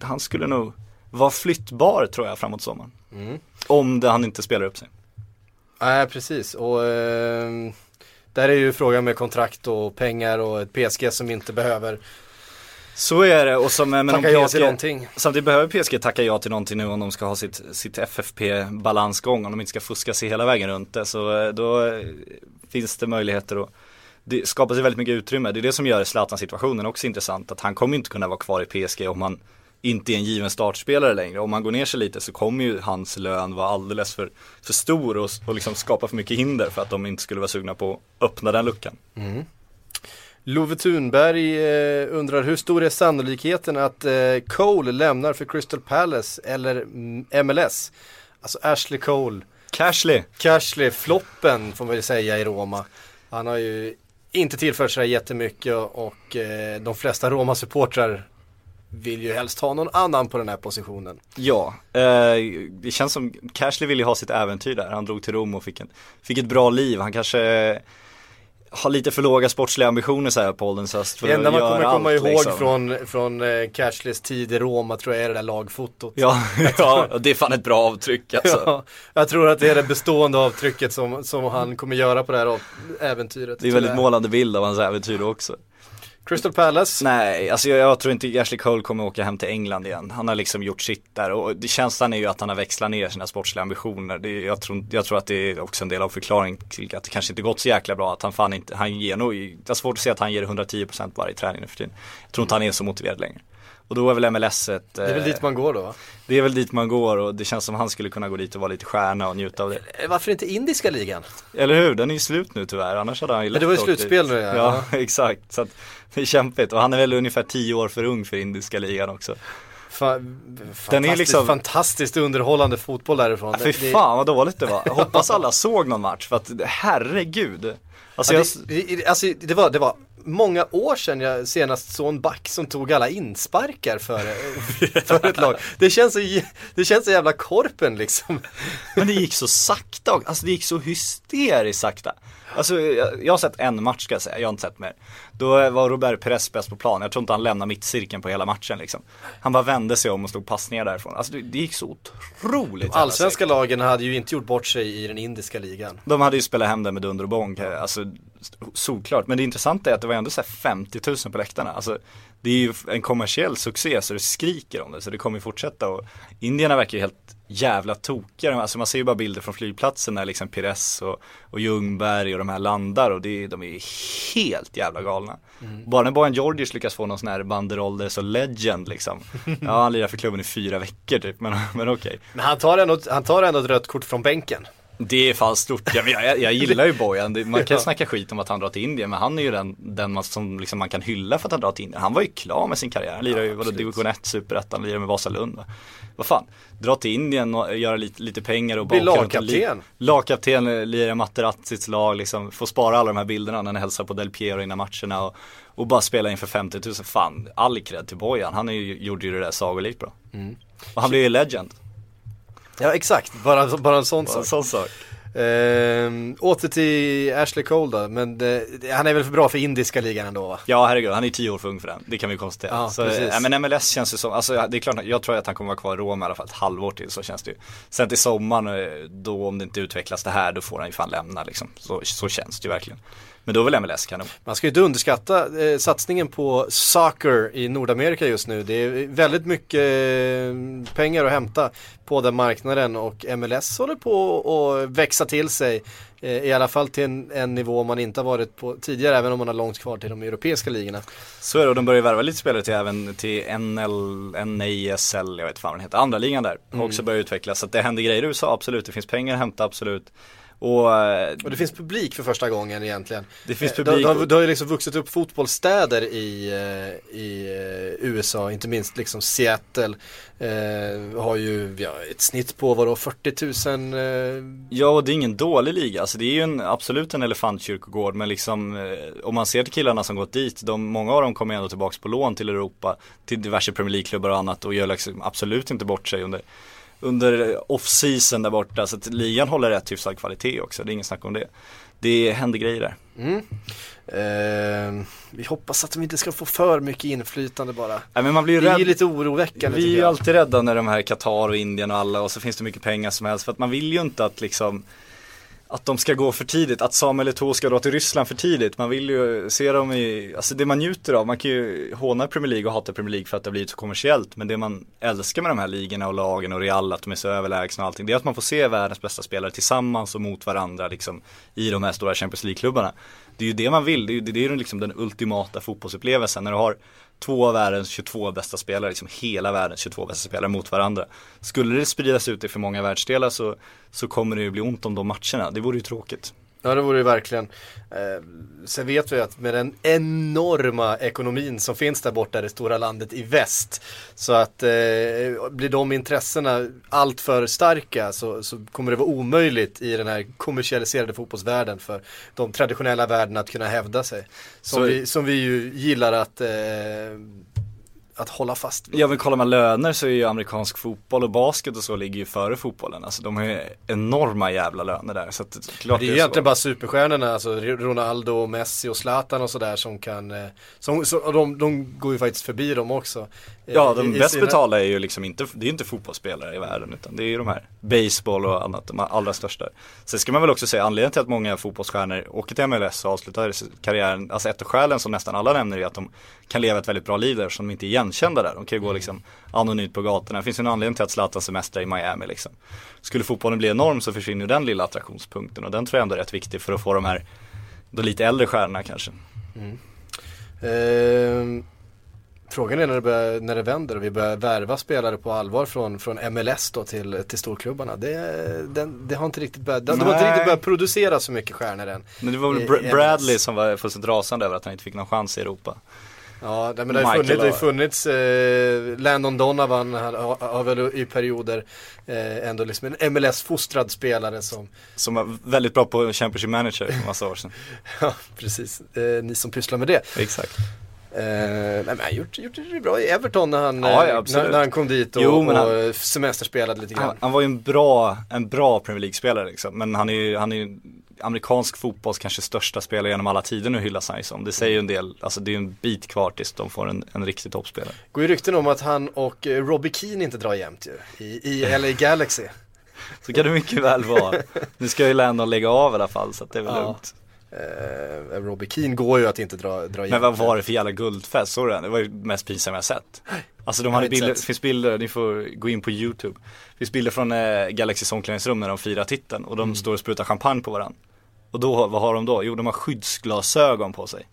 han skulle nog vara flyttbar tror jag framåt sommaren. Mm. Om det, han inte spelar upp sig. Nej, precis. Och eh, där är ju frågan med kontrakt och pengar och ett PSG som inte behöver Så är det och som, men tacka om ja PSG, till någonting. samtidigt behöver PSG tacka ja till någonting nu om de ska ha sitt, sitt FFP-balansgång, om de inte ska fuska sig hela vägen runt det. Så eh, då eh, finns det möjligheter att det skapar sig väldigt mycket utrymme. Det är det som gör Zlatan-situationen också intressant. Att han kommer inte kunna vara kvar i PSG om han inte är en given startspelare längre. Om man går ner sig lite så kommer ju hans lön vara alldeles för, för stor och, och liksom skapa för mycket hinder för att de inte skulle vara sugna på att öppna den luckan. Love Thunberg eh, undrar hur stor är sannolikheten att eh, Cole lämnar för Crystal Palace eller mm, MLS? Alltså Ashley Cole, Cashley, Cashley, floppen får man väl säga i Roma. Han har ju inte tillfört sig jättemycket och eh, de flesta Roma-supportrar vill ju helst ha någon annan på den här positionen. ja. Eh, det känns som Cashley ville ju ha sitt äventyr där. Han drog till Rom och fick, en, fick ett bra liv. Han kanske har lite för låga sportsliga ambitioner så här på ålderns höst. Det enda man kommer komma allt, ihåg liksom. från, från eh, Cashleys tid i Roma tror jag är det där lagfotot. Ja, ja, det är fan ett bra avtryck alltså. Ja, jag tror att det är det bestående avtrycket som, som han kommer göra på det här äventyret. Det är väldigt tyvärr. målande bild av hans äventyr också. Crystal Palace. Nej, alltså jag, jag tror inte Ashley Cole kommer åka hem till England igen. Han har liksom gjort sitt där och det, känslan är ju att han har växlat ner sina sportsliga ambitioner. Det, jag, tror, jag tror att det är också en del av förklaringen till att det kanske inte gått så jäkla bra. Att han fan inte, han ger nog, det är svårt att se att han ger 110% varje träning nu för tiden. Jag tror inte han är så motiverad längre. Och då är väl MLS ett, Det är väl eh, dit man går då va? det är väl dit man går och det känns som han skulle kunna gå dit och vara lite stjärna och njuta av det. Eh, Varför inte indiska ligan? Eller hur? Den är ju slut nu tyvärr, annars hade han ju Men det var ju lätt slutspel nu, ja. Ja, exakt. Så att det är kämpigt och han är väl ungefär 10 år för ung för indiska ligan också. Fa- Den är liksom- fantastiskt underhållande fotboll därifrån. Ja, fy Det- fan vad dåligt det var. Jag hoppas alla såg någon match för att herregud. Alltså Ja, jag, det, det, alltså, det, var, det var många år sedan jag senast såg en back som tog alla insparkar för, för ett lag. Det känns, så, det känns så jävla korpen liksom. men det gick så sakta, alltså det gick så hysteriskt sakta. Alltså jag, jag har sett en match ska jag säga, jag har inte sett mer. Då var Robert Perez bäst på plan, jag tror inte han lämnade mittcirkeln på hela matchen liksom. Han bara vände sig om och slog passningar därifrån. Alltså det, det gick så otroligt jävla Allsvenska lagen hade ju inte gjort bort sig i den indiska ligan. De hade ju spelat hem det med dunder och bång, alltså solklart. Men det intressanta är att det var ändå så här 50 000 på läktarna. Alltså det är ju en kommersiell succé så det skriker om det, så det kommer ju fortsätta och Indierna verkar ju helt jävla tokiga. Alltså man ser ju bara bilder från flygplatsen när liksom Pires och, och Ljungberg och de här landar och det, de är helt jävla galna. Bara när Bojan Djordjic lyckas få någon sån här banderoll där det så legend liksom. Ja han lirar för klubben i fyra veckor typ, men, men okej. Men han tar, ändå, han tar ändå ett rött kort från bänken. Det är fan stort, jag, jag, jag gillar ju Bojan, man kan Ja. snacka skit om att han drar till Indien men han är ju den, den man, som liksom man kan hylla för att han drar till Indien. Han var ju klar med sin karriär, han lirar ju vadå, division 1, superettan, lirar med Vasalund va? Vad fan, dra till Indien och göra lite, lite pengar och Bli bara åka runt och li- lagkapten. Lagkapten, lira Materazzis lag liksom, få spara alla de här bilderna när han hälsar på Del Piero innan matcherna och, och bara spela inför 50 000, fan, all cred till Bojan, han är ju, gjorde ju det där sagolikt bra. Mm. Och han blev ju legend, Ja exakt, bara, bara en sån bara sak. en sån sak. Ehm, åter till Ashley Cole då, men det, han är väl för bra för indiska ligan ändå va? Ja herregud, han är tio år för ung för den. Det kan vi konstatera. Ja, så, ja, men MLS känns ju som, alltså det är klart, jag tror att han kommer vara kvar i Rom i alla fall ett halvår till, så känns det ju. Sen till sommaren, eh, då om det inte utvecklas det här, då får han ju fan lämna liksom. Så, så känns det ju verkligen. Men då är väl MLS kanon. Man ska ju inte underskatta eh, satsningen på soccer i Nordamerika just nu. Det är väldigt mycket eh, pengar att hämta på den marknaden och MLS håller på att växa till sig. Eh, I alla fall till en, en nivå man inte har varit på tidigare även om man har långt kvar till de europeiska ligorna. Så är det och de börjar värva lite spelare till även till NL, NASL, jag vet fan vad den heter, andra ligan där. Har också börjat utvecklas. Så att det händer grejer i USA, absolut. Det finns pengar att hämta, absolut. Och, eh, Och det finns publik för första gången egentligen. det finns Eh, publik. Det, det, har- det har ju liksom vuxit upp fotbollsstäder i, eh, i USA, inte minst liksom Seattle. Eh, har ju ja, ett snitt på vadå 40 000 eh, Ja och det är ingen dålig liga, alltså det är ju en, absolut en elefantkyrkogård men liksom eh, om man ser till killarna som gått dit, de, många av dem kommer ändå tillbaks på lån till Europa, till diverse Premier League-klubbar och annat och gör liksom absolut inte bort sig under, under off-season där borta så att ligan håller rätt hyfsad kvalitet också, det är inget snack om det. Det händer grejer där. Mm. Eh, vi hoppas att de inte ska få för mycket inflytande bara. Nej men man blir ju Det är ju lite oroväckande Vi är ju alltid rädda när de här Qatar och Indien och alla och så finns det mycket pengar som helst för att man vill ju inte att liksom att de ska gå för tidigt, att Samuel Eto'o ska dra till Ryssland för tidigt. Man vill ju se dem i, alltså det man njuter av, man kan ju håna Premier League och hata Premier League för att det har blivit så kommersiellt. Men det man älskar med de här ligorna och lagen och Real, att de är så överlägsna och allting, det är att man får se världens bästa spelare tillsammans och mot varandra liksom i de här stora Champions League-klubbarna. Det är ju det man vill, det är ju det är ju liksom den ultimata fotbollsupplevelsen när du har två av världens 22 bästa spelare, liksom hela världens 22 bästa spelare mot varandra. Skulle det spridas ut i för många världsdelar så, så kommer det ju bli ont om de matcherna, det vore ju tråkigt. Ja det vore ju verkligen. Eh, sen vet vi att med den enorma ekonomin som finns där borta i det stora landet i väst. Så att eh, blir de intressena allt för starka så, så kommer det vara omöjligt i den här kommersialiserade fotbollsvärlden för de traditionella värdena att kunna hävda sig. Som, Så- vi, som vi ju gillar att, eh, att hålla fast vid. Ja men kollar man löner så är ju amerikansk fotboll och basket och så ligger ju före fotbollen. Alltså de har ju enorma jävla löner där. Så att, klart Det är ju så. egentligen bara superstjärnorna, alltså Ronaldo, Messi och Zlatan och sådär som kan, eh, som, så, och de, de går ju faktiskt förbi dem också. Eh, Ja, de bäst sina- betalda är ju liksom inte, det är inte fotbollsspelare i världen utan det är ju de här baseball och annat, de allra största. Sen ska man väl också säga anledningen till att många fotbollsstjärnor åker till MLS och avslutar karriären, alltså ett av skälen som nästan alla nämner är att de kan leva ett väldigt bra liv där som de inte är igenkända där. De kan ju gå liksom anonymt på gatorna. Det finns ju en anledning till att Zlatan semestrar i Miami liksom. Skulle fotbollen bli enorm så försvinner ju den lilla attraktionspunkten och den tror jag ändå är rätt viktig för att få de här, då lite äldre stjärnorna kanske. Ehm, Frågan är när det, börjar, när det vänder och vi börjar värva spelare på allvar från, från MLS då till, till storklubbarna. Det, den, det har inte riktigt börjat, de, har inte riktigt börjat producera så mycket stjärnor än. Men det var väl Br- Bradley som var fullständigt rasande över att han inte fick någon chans i Europa. Ja, men det har ju funnits, det har funnits eh, Landon Donovan har, har, har väl i perioder eh, ändå liksom en MLS-fostrad spelare som, Som var väldigt bra på Championship Manager för massa år sedan. ja precis, eh, ni som pysslar med det. Exakt. Eh, nej, men han gjort, gjort det bra i Everton när han, Ja, eh, ja, när, absolut. när han kom dit och, Jo, han- och semesterspelade lite grann. Han, han var ju en bra, en bra Premier League-spelare liksom. Men han är ju, han är ju amerikansk fotbolls kanske största spelare genom alla tider nu hyllas han som. Det säger ju en del, alltså det är ju en bit kvar tills de får en, en riktig toppspelare. går ju rykten om att han och eh, Robbie Keane inte drar jämnt ju, i, i LA Galaxy. Så kan det mycket väl vara. Nu ska ju Landon lägga av i alla fall så att det är väl Ja. lugnt. Eh, Robbie Keane går ju att inte dra, dra. Men vad var det för jävla guldfest? Såg du den? Det var ju det mest pinsamma jag sett. Alltså de hade bilder, sett. finns bilder, ni får gå in på YouTube. Det finns bilder från eh, Galaxys omklädningsrum när de firar titeln och de Mm. står och sprutar champagne på varandra. Och då, vad har de då? Jo de har skyddsglasögon på sig.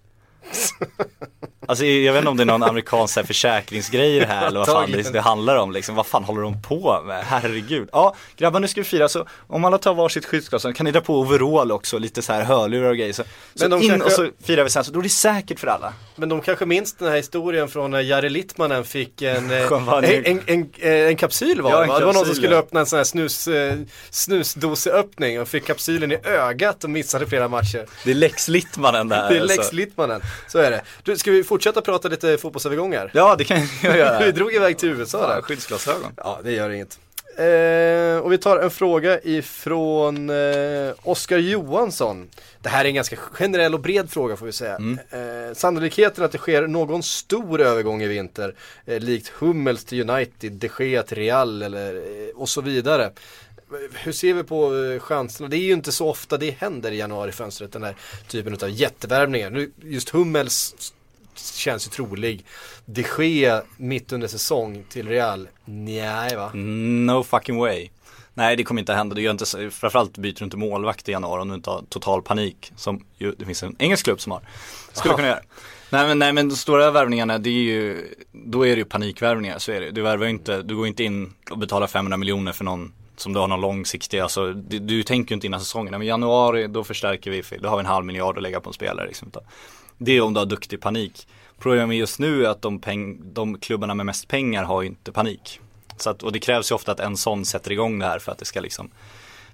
Alltså jag vet inte om det är någon amerikansk här, försäkringsgrej det här eller vad fan det, det handlar om liksom. Vad fan håller de på med? Herregud. Ja, grabbar nu ska vi fira så om alla tar varsitt skyddsglasögon kan ni dra på overall också, lite så här hörlurar och grejer. Så, så in kanske- och så firar vi sen, så då är det säkert för alla. Men de kanske minns den här historien från när Jari Littmanen fick en, eh, en, en, en, en kapsyl var Ja, det en va? Det var någon som skulle öppna en sån här snus, eh, snusdoseöppning och fick kapsylen i ögat och missade flera matcher. Det är Lex Littmanen där. Det är Lex alltså. Littmanen, så är det. Du, ska vi fortsätta prata lite fotbollsövergångar? Ja, det kan jag göra. Vi drog iväg till USA Ja, där. skyddsglasögon. Ja, det gör inget. Eh, och vi tar en fråga ifrån eh, Oskar Johansson. Det här är en ganska generell och bred fråga får vi säga. Eh, sannolikheten att det sker någon stor övergång i vinter, eh, likt Hummels till United, de Gea till Real eller, eh, och så vidare. Hur ser vi på eh, chanserna? Det är ju inte så ofta det händer i januarifönstret, den här typen av jättevärvningar. Nu, just Hummels känns ju trolig. De Gea mitt under säsong till Real? Nej va? No fucking way. Nej det kommer inte att hända, det gör inte, framförallt byter du inte målvakt i januari om du inte har total panik. Som ju, det finns en engelsk klubb som har. Skulle kunna göra. Nej men, nej men de stora värvningarna det är ju, då är det ju panikvärvningar, så är det. Du värvar inte, du går inte in och betalar 500 miljoner för någon som du har någon långsiktig, alltså du, du tänker ju inte innan säsongen, men januari då förstärker vi, då har vi en halv miljard att lägga på en spelare liksom. Det är om du har duktig panik. Problemet just nu är att de, peng, de klubbarna med mest pengar har ju inte panik. Så att, och det krävs ju ofta att en sån sätter igång det här för att det ska liksom,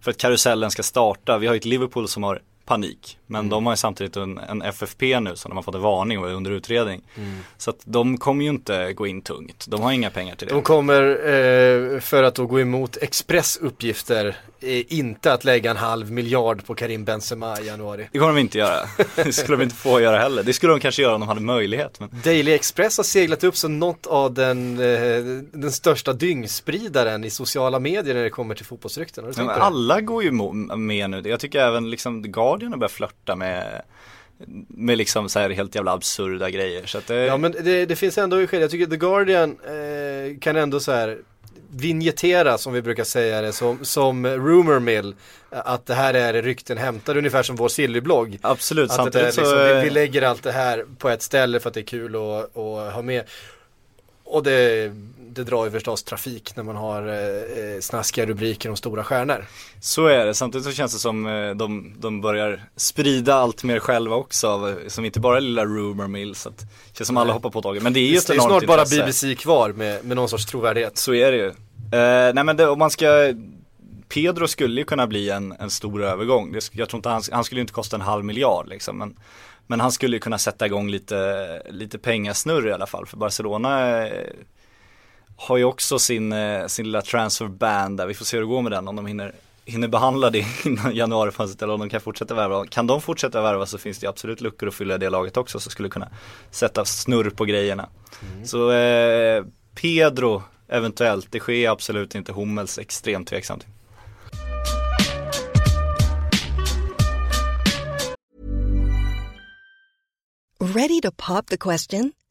för att karusellen ska starta. Vi har ju ett Liverpool som har panik. Men Mm. de har ju samtidigt en, en FFP nu som de har fått en varning och är under utredning. Mm. Så att de kommer ju inte gå in tungt. De har inga pengar till det. De kommer, eh, för att då gå emot Express uppgifter, eh, inte att lägga en halv miljard på Karim Benzema i januari. Det kommer de inte göra. Det skulle de inte få göra heller. Det skulle de kanske göra om de hade möjlighet. Men... Daily Express har seglat upp som något av den, eh, den största dyngspridaren i sociala medier när det kommer till fotbollsrykten. Har du Ja, alla går ju med nu. Jag tycker även liksom The Guardian har börjat flörta med med liksom så här helt jävla absurda grejer. Så det, Ja men det, det finns ändå skäl, jag tycker The Guardian eh, kan ändå så här vignettera som vi brukar säga det som, som rumor mill att det här är rykten hämtade ungefär som vår Silly-blogg. Absolut, Att samtidigt så... liksom, vi, eh, vi lägger allt det här på ett ställe för att det är kul att ha med. Och det, det drar ju förstås trafik när man har eh, eh, snaskiga rubriker om stora stjärnor. Så är det, samtidigt så känns det som eh, de, de börjar sprida allt mer själva också, av, eh, som inte bara lilla rumor mill. Så att, det känns som alla hoppar på tåget. Men det är ju Det är snart bara intresse. BBC kvar med, med någon sorts trovärdighet. Så är det ju. Eh, nej men det, om man ska Pedro skulle ju kunna bli en, en stor övergång. Det, jag tror inte han, han skulle inte kosta en halv miljard liksom. Men, men han skulle ju kunna sätta igång lite, lite pengasnurr i alla fall. För Barcelona eh, har ju också sin, eh, sin lilla transfer ban där. Vi får se hur det går med den om de hinner, hinner behandla det innan januarifönstret eller om de kan fortsätta värva. Kan de fortsätta värva så finns det absolut luckor att fylla i det laget också så skulle kunna sätta snurr på grejerna. Så eh, Pedro eventuellt, det sker absolut inte Hummels extremt tveksamt. Ready to pop the question?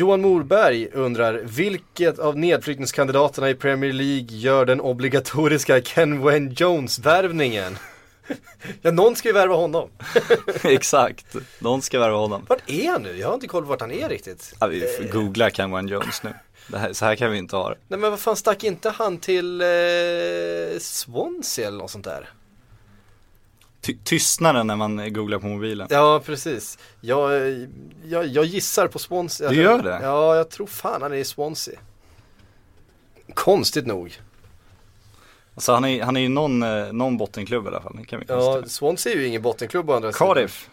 Johan Morberg undrar, vilket av nedflyttningskandidaterna i Premier League gör den obligatoriska Ken Wayne Jones-värvningen? ja, någon ska ju värva honom. Exakt, någon ska värva honom. Vart är han nu? Jag har inte koll på vart han är riktigt. Ja, vi får googla Cameron Jones nu. Det här, så här kan vi inte ha det. Nej men vad fan stack inte han till eh, Swansea eller något sånt där? Ty- tystnaden när man googlar på mobilen. Ja precis. Jag, jag, jag gissar på Swansea. Du gör det? Ja, jag tror fan han är i Swansea. Konstigt nog. Alltså han är, han är ju någon, eh, någon bottenklubb i alla fall. Det kan vi Ja. Swansea är ju ingen bottenklubb å andra sidan. Cardiff.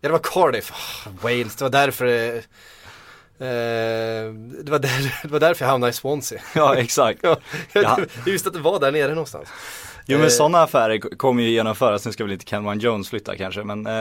Ja det var Cardiff, Ah, Wales, det var därför eh, eh, det, var där, det var därför jag hamnade i Swansea. Ja exakt. Ja, Ja. jag, jag visste att det var där nere någonstans. Jo men Eh, sådana affärer kommer ju genomföras, nu ska väl inte Kenwan Jones flytta kanske men, eh,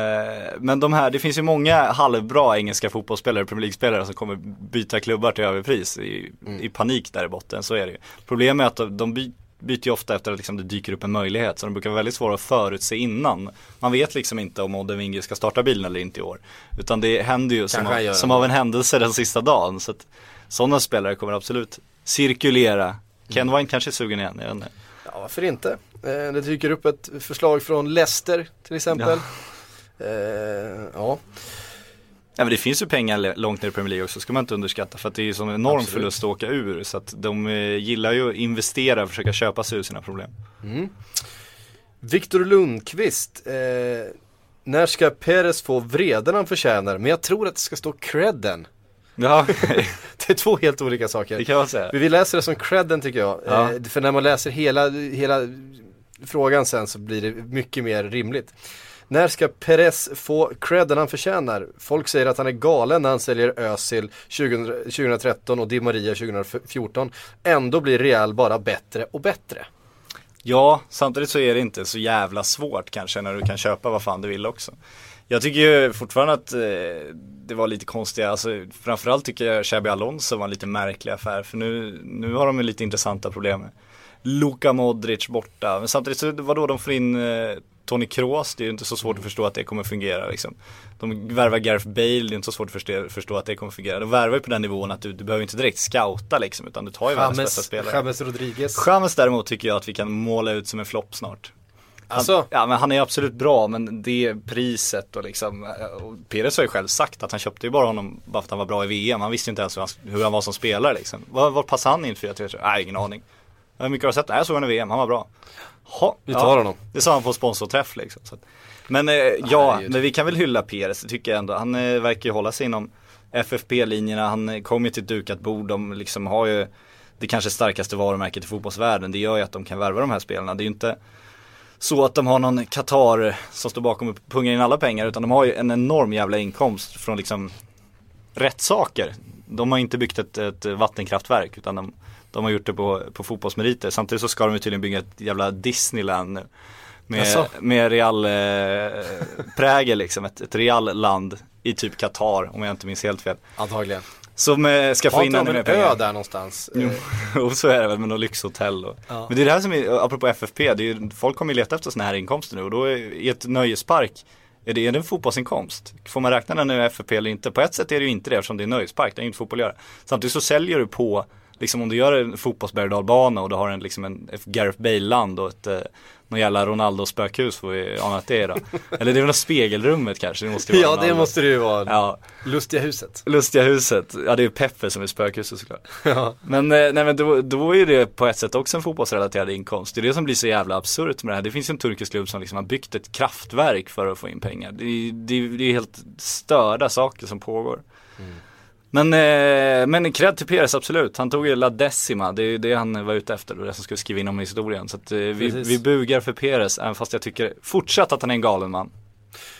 men de här, det finns ju många halvbra engelska fotbollsspelare, Premier League-spelare som kommer byta klubbar till överpris i, Mm. i panik där i botten, så är det ju. Problemet är att de, de by, byter ju ofta efter att liksom det dyker upp en möjlighet, så de brukar vara väldigt svåra att förutse innan. Man vet liksom inte om Odde Winge ska starta bilen eller inte i år. Utan det händer ju som, av, som av en händelse den sista dagen. Så att sådana spelare kommer absolut cirkulera. Ken Wine kanske är sugen igen, jag vet inte. Ja, varför inte? Eh, det dyker upp ett förslag från Leicester till exempel. Ja. Eh, ja. Ja men det finns ju pengar långt ner i Premier League också, ska man inte underskatta. För att det är ju sån enorm Absolut. förlust att åka ur. Så att de eh, gillar ju att investera och försöka köpa sig ur sina problem. Viktor Lundqvist. Eh, när ska Perez få vreden han förtjänar? Men jag tror att det ska stå credden. Ja, Det är två helt olika saker. det kan man säga. Vi läser det som credden tycker jag. Ja. Eh, för när man läser hela, hela frågan sen så blir det mycket mer rimligt. När ska Perez få credden han förtjänar? Folk säger att han är galen när han säljer Özil 2000 2013 och Di Maria 2014. Ändå blir Real bara bättre och bättre. Ja, samtidigt så är det inte så jävla svårt kanske när du kan köpa vad fan du vill också. Jag tycker ju fortfarande att eh, det var lite konstiga, alltså framförallt tycker jag Xabi Alonso var en lite märklig affär för nu, nu har de ju lite intressanta problem Luka Modric borta, men samtidigt så vadå de får in eh, Tony Kroos, det är ju inte så svårt att förstå att det kommer fungera liksom. De värvar Gareth Bale, det är inte så svårt att förstå, förstå att det kommer fungera. De värvar ju på den nivån att du, du behöver inte direkt scouta liksom, utan du tar ju världens bästa spelare. James Rodriguez. James däremot tycker jag att vi kan måla ut som en flopp snart. Han, Alltså? Ja men han är absolut bra men det priset och liksom och Perez har ju själv sagt att han köpte ju bara honom bara för att han var bra i VM. Han visste ju inte ens hur han, hur han var som spelare liksom. Vad, vad passade han in 4-3? Nej ingen aning. Hur mycket har du sett? Nej jag såg honom i VM, han var bra. Ha, Vi tar honom. Det sa han på sponsorträff liksom. Så men eh, ja, men vi kan väl hylla Perez, det tycker jag ändå. Han eh, verkar ju hålla sig inom FFP-linjerna, han eh, kommer ju till ett dukat bord, de liksom har ju det kanske starkaste varumärket i fotbollsvärlden. Det gör ju att de kan värva de här spelarna. Det är ju inte så att de har någon Qatar som står bakom och pungar in alla pengar utan de har ju en enorm jävla inkomst från liksom rätt saker. De har inte byggt ett, ett vattenkraftverk utan de, de har gjort det på, på fotbollsmeriter. Samtidigt så ska de ju tydligen bygga ett jävla Disneyland nu. Med, med real eh, prägel liksom, ett, ett real land i typ Qatar om jag inte minns helt fel. Antagligen. Som eh, ska få Har in inte ännu de mer en pengar. ö där någonstans? Jo, och så är det väl med något lyxhotell och. Ja. Men det är det här som är, apropå FFP, det är, ju- folk kommer ju leta efter sådana här inkomster nu och då är, i ett nöjespark är det, är det en fotbollsinkomst? Får man räkna den nu FFP eller inte? På ett sätt är det ju inte det eftersom det är nöjespark, det har inte fotboll att göra. Samtidigt så säljer du på, liksom om du gör en fotbollsberg och då har en liksom en, Gareth Bale-land och ett, eh, någon jävla Ronaldo-spökhus får vi ana att det är då. eller det är väl spegelrummet kanske, det måste ju vara Ja det Ronaldo. måste det ju vara. Ja, Lustiga huset. Lustiga huset, ja det är ju Peppe som är spökhuset såklart. Ja. Men, eh, nej, men då, då är det på ett sätt också en fotbollsrelaterad inkomst. Det är det som blir så jävla absurt med det här. Det finns ju en turkisk klubb som liksom har byggt ett kraftverk för att få in pengar. Det, det, det är helt störda saker som pågår. Men, eh, men cred till Perez absolut. Han tog ju La Decima, det är det han var ute efter och det som skulle skriva in om historien. Så att, eh, vi, Precis. vi bugar för Perez, även fast jag tycker fortsatt att han är en galen man.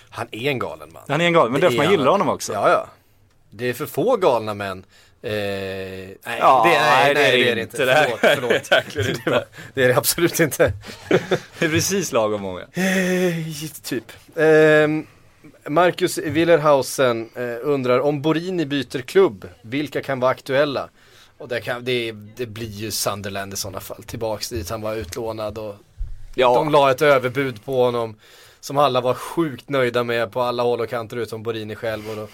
Han är en galen man. Han är en galen, men Det därför är man gillar honom också. Ja ja. Det är för få galna män. Eh, nej, Ja, det, nej, nej, det är det det inte. Det Förlåt, förlåt. Verkligen inte. Det, var, det är det absolut inte. Det är precis lagom många. Eh, typ. Eh, Marcus Willerhausen eh, undrar om Borini byter klubb, vilka kan vara aktuella? Och det, kan, det, det blir ju Sunderland i sådana fall, tillbaks dit han var utlånad och Ja. de la ett överbud på honom som alla var sjukt nöjda med på alla håll och kanter utom Borini själv och då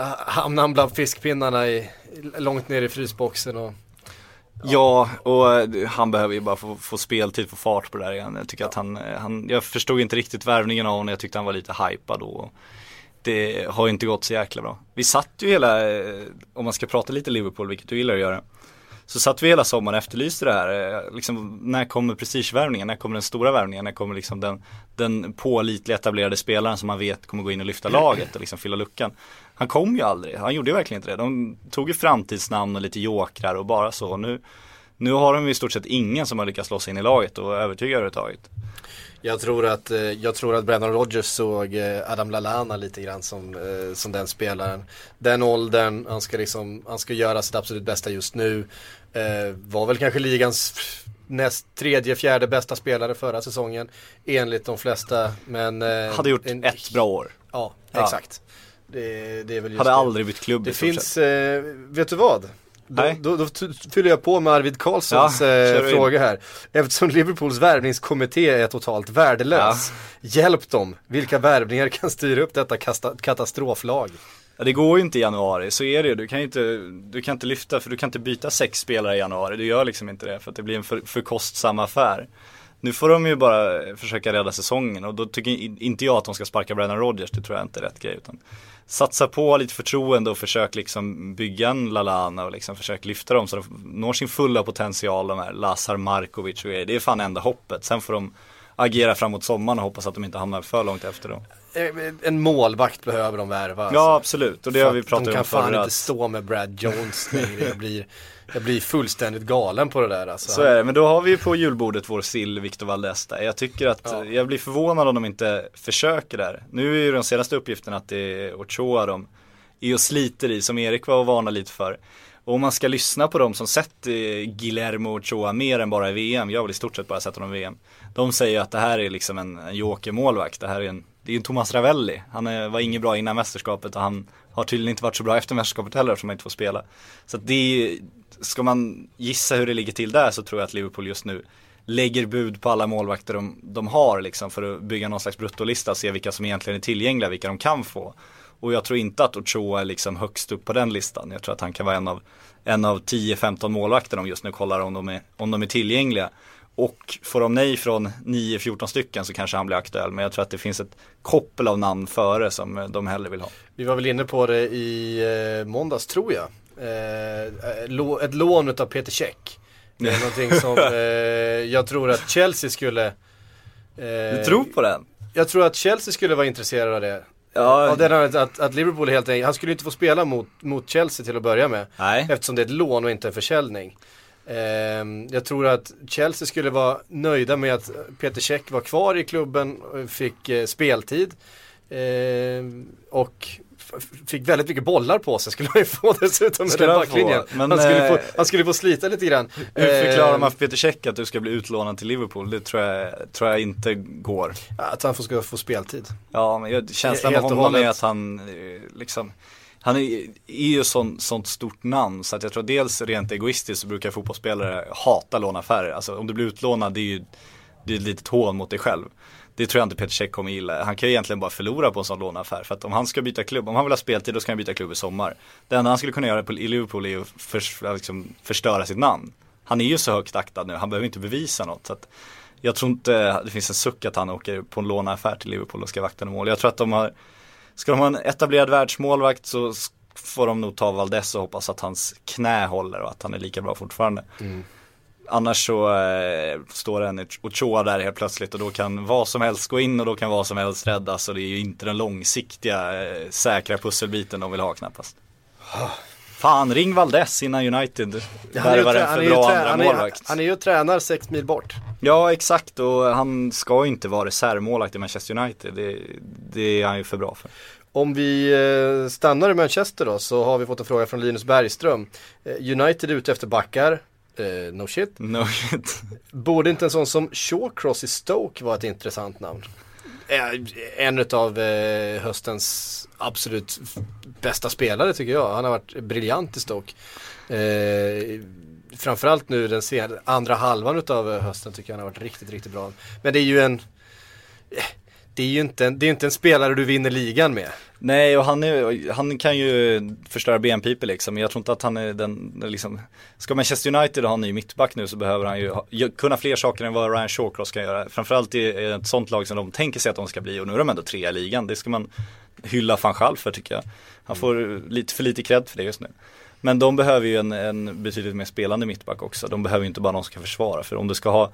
ah, hamnade han bland fiskpinnarna i, långt ner i frysboxen och Ja, och eh, han behöver ju bara få, få speltid, få fart på det där igen. Jag tycker att han, eh, han, jag förstod inte riktigt värvningen av honom, jag tyckte han var lite hypad då. Det har ju inte gått så jäkla bra. Vi satt ju hela, eh, om man ska prata lite Liverpool, vilket du gillar att göra. Så satt vi hela sommaren och efterlyste det här, eh, liksom, när kommer prestigevärvningen, när kommer den stora värvningen, när kommer liksom den, den pålitliga etablerade spelaren som man vet kommer gå in och lyfta laget och liksom fylla luckan. Han kom ju aldrig, han gjorde ju verkligen inte det. De tog ju framtidsnamn och lite jokrar och bara så. Nu, nu har de ju i stort sett ingen som har lyckats slå sig in i laget och övertyga överhuvudtaget. Jag tror att, eh, jag tror att Brennan Rodgers såg eh, Adam Lallana lite grann som, eh, som den spelaren. Den åldern, han ska liksom, han ska göra sitt absolut bästa just nu. Var väl kanske ligans näst tredje, fjärde bästa spelare förra säsongen. Enligt de flesta, men Hade gjort en- ett bra år. Ja, Ja. exakt. Det, det just Hade det. aldrig bytt klubb Det finns, eh, vet du vad? Då, Nej. då, då fyller jag på med Arvid Karlssons Ja, eh, fråga här. Eftersom Liverpools värvningskommitté är totalt värdelös. Hjälp dem. Vilka värvningar kan styra upp detta katastroflag? Ja, det går ju inte i januari, så är det ju. Du kan inte, du kan inte lyfta, för du kan inte byta sex spelare i januari. Du gör liksom inte det, för att det blir en för, för kostsam affär. Nu får de ju bara försöka rädda säsongen och då tycker in- inte jag att de ska sparka Brennan Rodgers, det tror jag inte är rätt grej. Utan satsa på lite förtroende och försök liksom bygga en Lalana och liksom försök lyfta dem så de når sin fulla potential, de här Lazar Markovic och grejer. Det är fan enda hoppet. Sen får de agera framåt sommaren och hoppas att de inte hamnar för långt efter då. Eh, En målvakt behöver de värva. alltså. Ja absolut, och det har vi pratat De om kan fan inte stå med Brad Jones längre. Jag blir, jag blir fullständigt galen på det där alltså. Så är det, men då har vi ju på julbordet vår sill Victor Valdez där. Jag tycker att, Ja. jag blir förvånad om de inte försöker där. Nu är ju den senaste uppgiften att det är Ochoa de är och sliter i, som Erik var och varnade lite för. Och om man ska lyssna på dem som sett eh, Guillermo Ochoa mer än bara i VM, jag har väl i stort sett bara sett honom i VM. De säger att det här är liksom en, en jokermålvakt, det här är en det är ju Thomas Ravelli. Han är, var inget bra innan mästerskapet och han har tydligen inte varit så bra efter mästerskapet heller eftersom han inte får spela. Så att det är, ska man gissa hur det ligger till där så tror jag att Liverpool just nu lägger bud på alla målvakter de, de har liksom för att bygga någon slags bruttolista och se vilka som egentligen är tillgängliga, vilka de kan få. Och jag tror inte att Ochoa är liksom högst upp på den listan. Jag tror att han kan vara en av, en av 10-15 målvakter de just nu kollar om de, är, om de är tillgängliga. Och får de nej från 9-14 stycken så kanske han blir aktuell. Men jag tror att det finns ett koppel av namn före som de hellre vill ha. Vi var väl inne på det i eh, måndags tror jag. Eh, ett lån utav Peter Käck. Det är någonting som eh, jag tror att Chelsea skulle Du tror på den? Jag tror att Chelsea skulle vara intresserade av det. Ja. Av den att, att Liverpool helt enkelt, han skulle inte få spela mot, mot Chelsea till att börja med. Nej. Eftersom det är ett lån och inte en försäljning. Ehm, jag tror att Chelsea skulle vara nöjda med att Peter Cech var kvar i klubben och fick eh, speltid. Ehm, och fick väldigt mycket bollar på sig skulle han ju få dessutom med Skulle den han få, backlinjen. men, han, skulle eh, få, han skulle få slita lite grann. Hur förklarar man för Peter Cech att du ska bli utlånad till Liverpool? Det tror jag, tror jag inte går. Att han får, ska få speltid. Ja, men jag, känslan med honom är att han eh, liksom han är, är ju sån, sånt stort namn så att jag tror dels rent egoistiskt så brukar fotbollsspelare hata lånaffärer. Alltså om du blir utlånad det är ju det är ett litet hån mot dig själv. Det tror jag inte Peter Cech kommer gilla. Han kan ju egentligen bara förlora på en sån låneaffär. För att om han ska byta klubb, om han vill ha speltid då ska han byta klubb i sommar. Det enda han skulle kunna göra i Liverpool är ju att liksom, förstöra sitt namn. Han är ju så högt aktad nu, han behöver inte bevisa något. Så att jag tror inte det finns en suck att han åker på en låneaffär till Liverpool och ska vakta några mål. Jag tror att de har, ska de ha en etablerad världsmålvakt så får de nog ta Valdes och hoppas att hans knä håller och att han är lika bra fortfarande. Mm. Annars så eh, står det en Ochoa där helt plötsligt och då kan vad som helst gå in och då kan vad som helst räddas och det är ju inte den långsiktiga eh, säkra pusselbiten de vill ha knappast. Fan, ring Valdes innan United värvar en han för är ju bra andra målvakt. Han är ju tränar sex mil bort. Ja exakt och han ska ju inte vara reservmålvakt i Manchester United. Det, det är han ju för bra för. Om vi eh, stannar i Manchester då så har vi fått en fråga från Linus Bergström. Eh, United är ute efter backar. Eh, no shit. No shit. Borde inte en sån som Shawcross i Stoke vara ett intressant namn? Eh, En utav eh, höstens absolut bästa spelare tycker jag. Han har varit briljant i Stoke. Eh, framförallt nu den andra halvan eh, hösten tycker jag han har varit riktigt, riktigt bra. Men det är ju en det är ju inte en, det är inte en spelare du vinner ligan med. Nej och han, är, han kan ju förstöra benpipor liksom. Men jag tror inte att han är den, liksom Ska Manchester United ha en ny mittback nu så behöver han ju ha, kunna fler saker än vad Ryan Shawcross kan göra. Framförallt i ett sånt lag som de tänker sig att de ska bli och nu är de ändå trea i ligan. Det ska man hylla van Gaal för tycker jag. Han får lite för lite cred för det just nu. Men de behöver ju en, en betydligt mer spelande mittback också. De behöver ju inte bara någon som kan försvara. För om du ska ha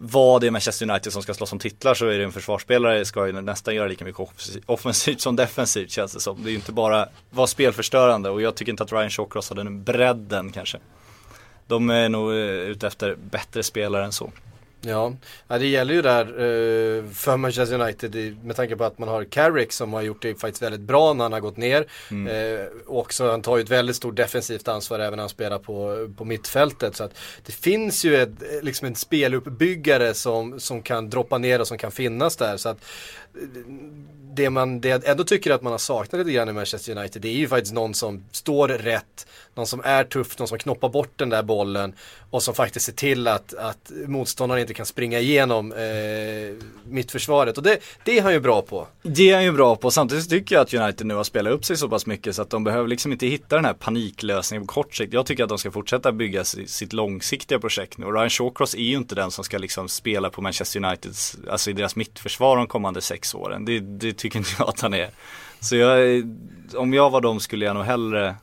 vad det är Manchester United som ska slåss om titlar så är det en försvarsspelare ska ju nästan göra lika mycket offensivt som defensivt känns det som. Det är ju inte bara vara spelförstörande och jag tycker inte att Ryan Shawcross har den bredden kanske. De är nog eh, ute efter bättre spelare än så. Ja, det gäller ju där eh, för Manchester United med tanke på att man har Carrick som har gjort det faktiskt väldigt bra när han har gått ner. Eh, och också han tar ju ett väldigt stort defensivt ansvar även när han spelar på, på mittfältet. Så att det finns ju ett, eh, liksom en speluppbyggare som, som kan droppa ner och som kan finnas där. Så att eh, det man det jag ändå tycker att man har saknat lite grann i Manchester United det är ju faktiskt någon som står rätt, någon som är tuff, någon som knoppar bort den där bollen och som faktiskt ser till att, att motståndaren inte kan springa igenom eh, mittförsvaret och det, det är han ju bra på. Det är han ju bra på, samtidigt tycker jag att United nu har spelat upp sig så pass mycket så att de behöver liksom inte hitta den här paniklösningen på kort sikt. Jag tycker att de ska fortsätta bygga sitt långsiktiga projekt nu. Och Ryan Shawcross är ju inte den som ska liksom spela på Manchester Uniteds, alltså i deras mittförsvar de kommande sex åren. Det, det tycker inte jag att han är. Så jag, om jag var dem skulle jag nog hellre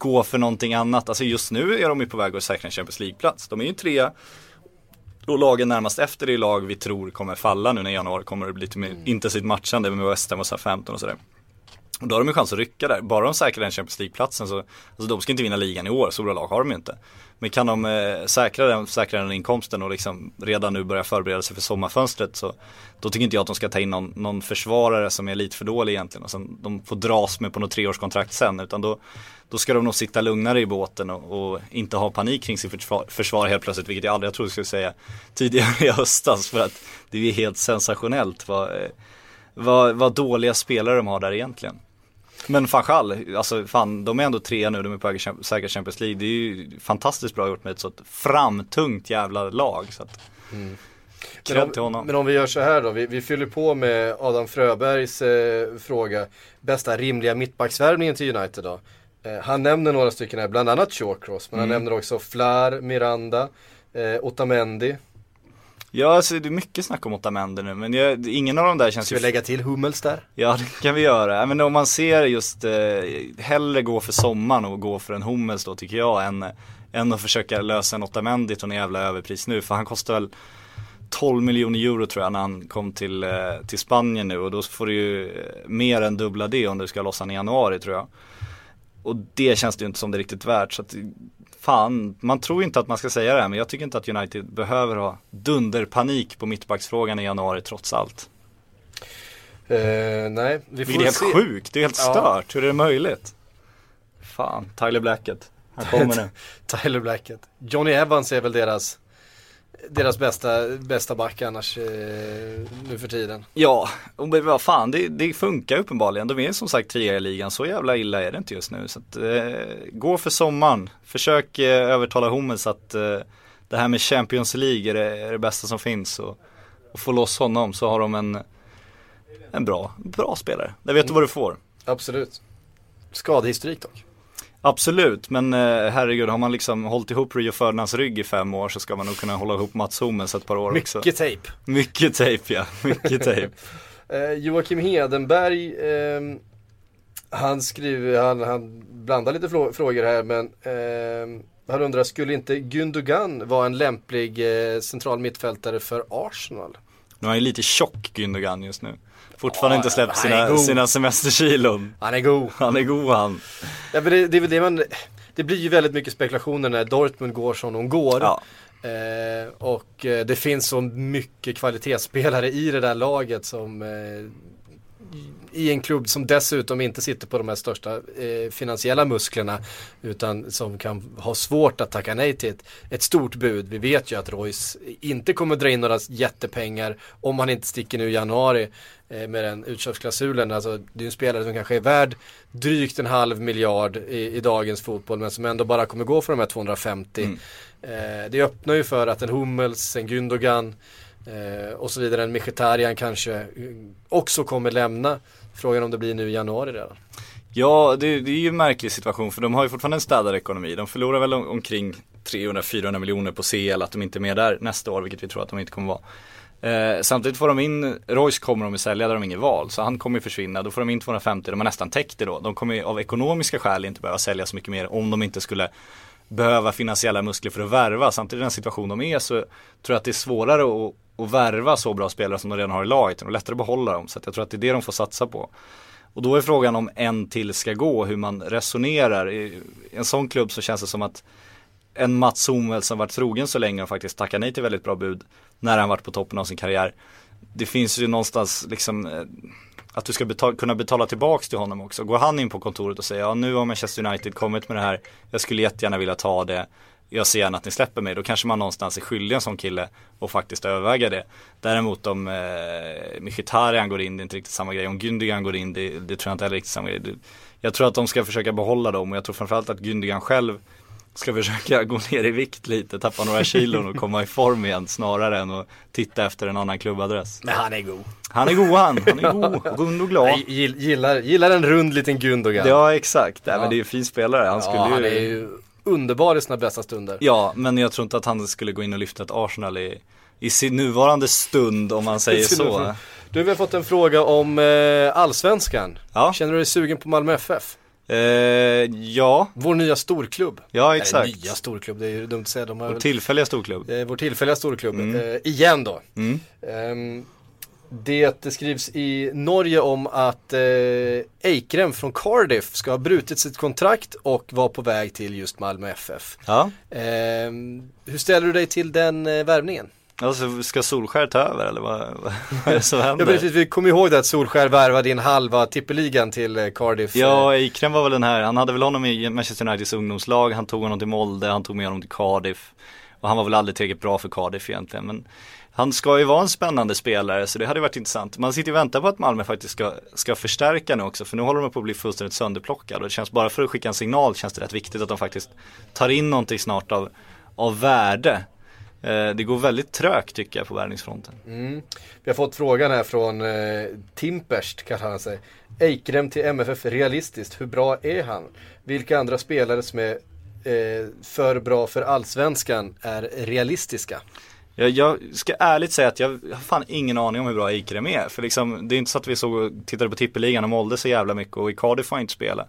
gå för någonting annat. Alltså just nu är de ju på väg att säkra en Champions League-plats. De är ju trea och lagen närmast efter är lag vi tror kommer falla nu när januari kommer det bli lite mer intensivt matchande med West Ham och Southampton och sådär. Och då har de ju chans att rycka där. Bara de säkrar den Champions League-platsen så, alltså de ska inte vinna ligan i år, så bra lag har de ju inte. Men kan de eh, säkra, den, säkra den inkomsten och liksom redan nu börja förbereda sig för sommarfönstret så då tycker inte jag att de ska ta in någon, någon försvarare som är lite för dålig egentligen och sen de får dras med på något treårskontrakt sen utan då, då ska de nog sitta lugnare i båten och, och inte ha panik kring sin försvar, försvar helt plötsligt vilket jag aldrig jag trodde jag skulle säga tidigare i höstas för att det är ju helt sensationellt vad, eh, vad, vad dåliga spelare de har där egentligen. Men Fanchal, alltså fan de är ändå tre nu, de är på väg att kämpa- säkra Champions League. Det är ju fantastiskt bra gjort med ett sånt framtungt jävla lag. Så att, Men cred till om, men om vi gör så här då, vi, vi fyller på med Adam Fröbergs eh, fråga. Bästa rimliga mittbacksvärvningen till United då? Eh, han nämner några stycken här, bland annat Shawcross, men han Mm. nämner också Flar, Miranda, eh, Otamendi. Ja, alltså det är mycket snack om Otamendi nu, men jag, ingen av dem där känns Ska vi lägga till Hummels där? Ja det kan vi göra, men om man ser just eh, hellre gå för sommaren och gå för en Hummels då tycker jag än, än att försöka lösa en Otamendi till en jävla överpris nu för han kostar väl 12 miljoner euro tror jag när han kom till, eh, till Spanien nu och då får du ju eh, mer än dubbla det om du ska lossa han i januari tror jag. Och det känns det ju inte som det är riktigt värt så att fan, man tror inte att man ska säga det här men jag tycker inte att United behöver ha dunderpanik på mittbacksfrågan i januari trots allt. Eh, nej, vi får Vilket är helt se. sjukt, det är helt Ja. stört. Hur är det möjligt? Fan, Tyler Blackett. Han kommer nu. Tyler Blackett. Johnny Evans är väl deras, deras bästa, bästa back annars eh, nu för tiden. Ja, och vad fan, det, det funkar uppenbarligen. De är som sagt trea i ligan, så jävla illa är det inte just nu. Så att, eh, gå för sommaren. Försök eh, övertala Hummels att eh, det här med Champions League är det, är det bästa som finns. Och, och få loss honom så har de en, en bra, bra spelare. Där vet du vad du får. Absolut. Skadehistorik dock. Absolut, men eh, herregud har man liksom hållit ihop Rio Ferdinands rygg i fem år så ska man nog kunna hålla ihop Mats Hummels ett par år också. Mycket tejp. Mycket tejp ja, mycket tejp. Eh, Joakim Hedenberg, ehm, han skriver, han, han blandar lite frå- frågor här men ehm, han undrar, skulle inte Gündogan vara en lämplig eh, central mittfältare för Arsenal? Nu är han ju lite tjock Gündogan just nu. Fortfarande Ja, inte släppt sina, sina semesterkilon. Han är god. Han är god han. Ja, men det, det är väl det man, det blir ju väldigt mycket spekulationer när Dortmund går som de går. Ja. Eh, och eh, det finns så mycket kvalitetsspelare i det där laget som eh, i en klubb som dessutom inte sitter på de här största eh, finansiella musklerna utan som kan ha svårt att tacka nej till ett, ett stort bud. Vi vet ju att Royce inte kommer dra in några jättepengar om han inte sticker nu i januari eh, med den utköpsklausulen. Alltså, det är en spelare som kanske är värd drygt en halv miljard i, i dagens fotboll men som ändå bara kommer gå för de här 250. Mm. Eh, det öppnar ju för att en Hummels, en Gündogan eh, och så vidare, en Mkhitaryan kanske eh, också kommer lämna. Frågan om det blir nu i januari redan. Ja, det, det är ju en märklig situation för de har ju fortfarande en städad ekonomi. De förlorar väl om, omkring 300-400 miljoner på CL att de inte är med där nästa år, vilket vi tror att de inte kommer vara. Eh, samtidigt får de in, Royce kommer de att sälja, där de har inget val, så han kommer ju försvinna. Då får de in 250, de har nästan täckt det då. De kommer ju av ekonomiska skäl inte behöva sälja så mycket mer om de inte skulle behöva finansiella muskler för att värva. Samtidigt i den situation de är så tror jag att det är svårare att, att värva så bra spelare som de redan har i laget och lättare att behålla dem. Så att jag tror att det är det de får satsa på. Och då är frågan om en till ska gå, hur man resonerar. I en sån klubb så känns det som att en Mats Hummels som varit trogen så länge och faktiskt tackar nej till väldigt bra bud när han varit på toppen av sin karriär. Det finns ju någonstans liksom eh, att du ska betala, kunna betala tillbaks till honom också. Går han in på kontoret och säger ja nu har Manchester United kommit med det här, jag skulle jättegärna vilja ta det, jag ser gärna att ni släpper mig, då kanske man någonstans är skyldig en sån kille och faktiskt överväga det. Däremot om eh, Mkhitaryan går in, det är inte riktigt samma grej. Om Gündogan går in, det, det tror jag inte heller är riktigt samma grej. Det, jag tror att de ska försöka behålla dem och jag tror framförallt att Gündogan själv ska försöka gå ner i vikt lite, tappa några kilon och komma i form igen snarare än att titta efter en annan klubbadress. Men han är god. Han är god han, han är god, rund och glad. Jag gill- gillar, gillar en rund liten Gündogan. Ja exakt, ja. Men det är en fin spelare. Han skulle ja, han är ju underbar i sina bästa stunder. Ja, men jag tror inte att han skulle gå in och lyfta ett Arsenal i, i sin nuvarande stund om man säger så. Du, vi har fått en fråga om eh, Allsvenskan. Ja. Känner du dig sugen på Malmö FF? Eh, ja, Vår nya storklubb. ja exakt. Eller nya storklubb, det är ju dumt att säga. De har Vår väl, tillfälliga storklubb. eh, vår tillfälliga storklubb. Mm. Eh, igen då. Mm. Det, det skrivs i Norge om att eh, Eikrem från Cardiff ska ha brutit sitt kontrakt och var på väg till just Malmö FF. Ja, Ehm, hur ställer du dig till den eh, värvningen? Alltså ska Solskär ta över eller vad, vad är det som Ja, händer? precis, vi kommer ihåg det att Solskär värvade in halva tippeligan till eh, Cardiff. Ja, Eikrem var väl den här, han hade väl honom i Manchester Uniteds ungdomslag, han tog honom till Molde, han tog med honom till Cardiff. Och han var väl aldrig tillräckligt bra för Cardiff egentligen, men han ska ju vara en spännande spelare så det hade varit intressant. Man sitter och väntar på att Malmö faktiskt ska, ska förstärka nu också för nu håller de på att bli fullständigt sönderplockade och det känns bara för att skicka en signal känns det rätt viktigt att de faktiskt tar in någonting snart av, av värde. Eh, det går väldigt trögt tycker jag på värvningsfronten. Mm. Vi har fått frågan här från eh, Timperst kallar han sig. Eikrem till MFF realistiskt, hur bra är han? Vilka andra spelare som är eh, för bra för allsvenskan är realistiska? Jag, jag ska ärligt säga att jag har fan ingen aning om hur bra Eikrem är. För liksom, det är inte så att vi såg tittade på tippeligan och Molde så jävla mycket och i Cardiff får han inte spela.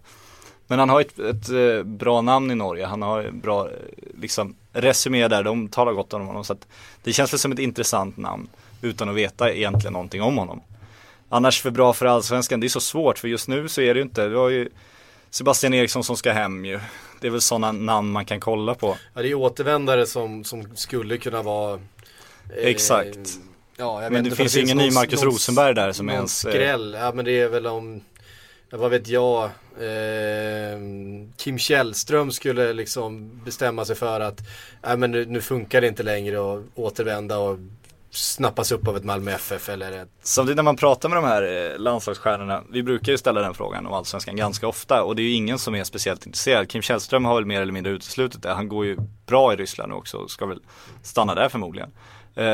Men han har ett, ett, eh, bra namn i Norge, han har bra eh, liksom, resumé där, de talar gott om honom. Så att det känns väl som ett intressant namn utan att veta egentligen någonting om honom. Annars för bra för allsvenskan, det är så svårt för just nu så är det ju inte, vi har ju Sebastian Eriksson som ska hem ju. Det är väl sådana namn man kan kolla på. Ja, det är återvändare som, som skulle kunna vara eh, Exakt. Ja, men det finns ju ingen ny Marcus Rosenberg där som är ens... Eh, skräll, ja men det är väl om vad vet jag, eh, Kim Källström skulle liksom bestämma sig för att äh, men nu, nu funkar det inte längre att återvända och snappas upp av ett Malmö FF eller ett... Samtidigt när man pratar med de här eh, landslagsstjärnorna, vi brukar ju ställa den frågan om allsvenskan ganska ofta och det är ju ingen som är speciellt intresserad. Kim Källström har väl mer eller mindre uteslutit det, han går ju bra i Ryssland nu också och ska väl stanna där förmodligen. Eh,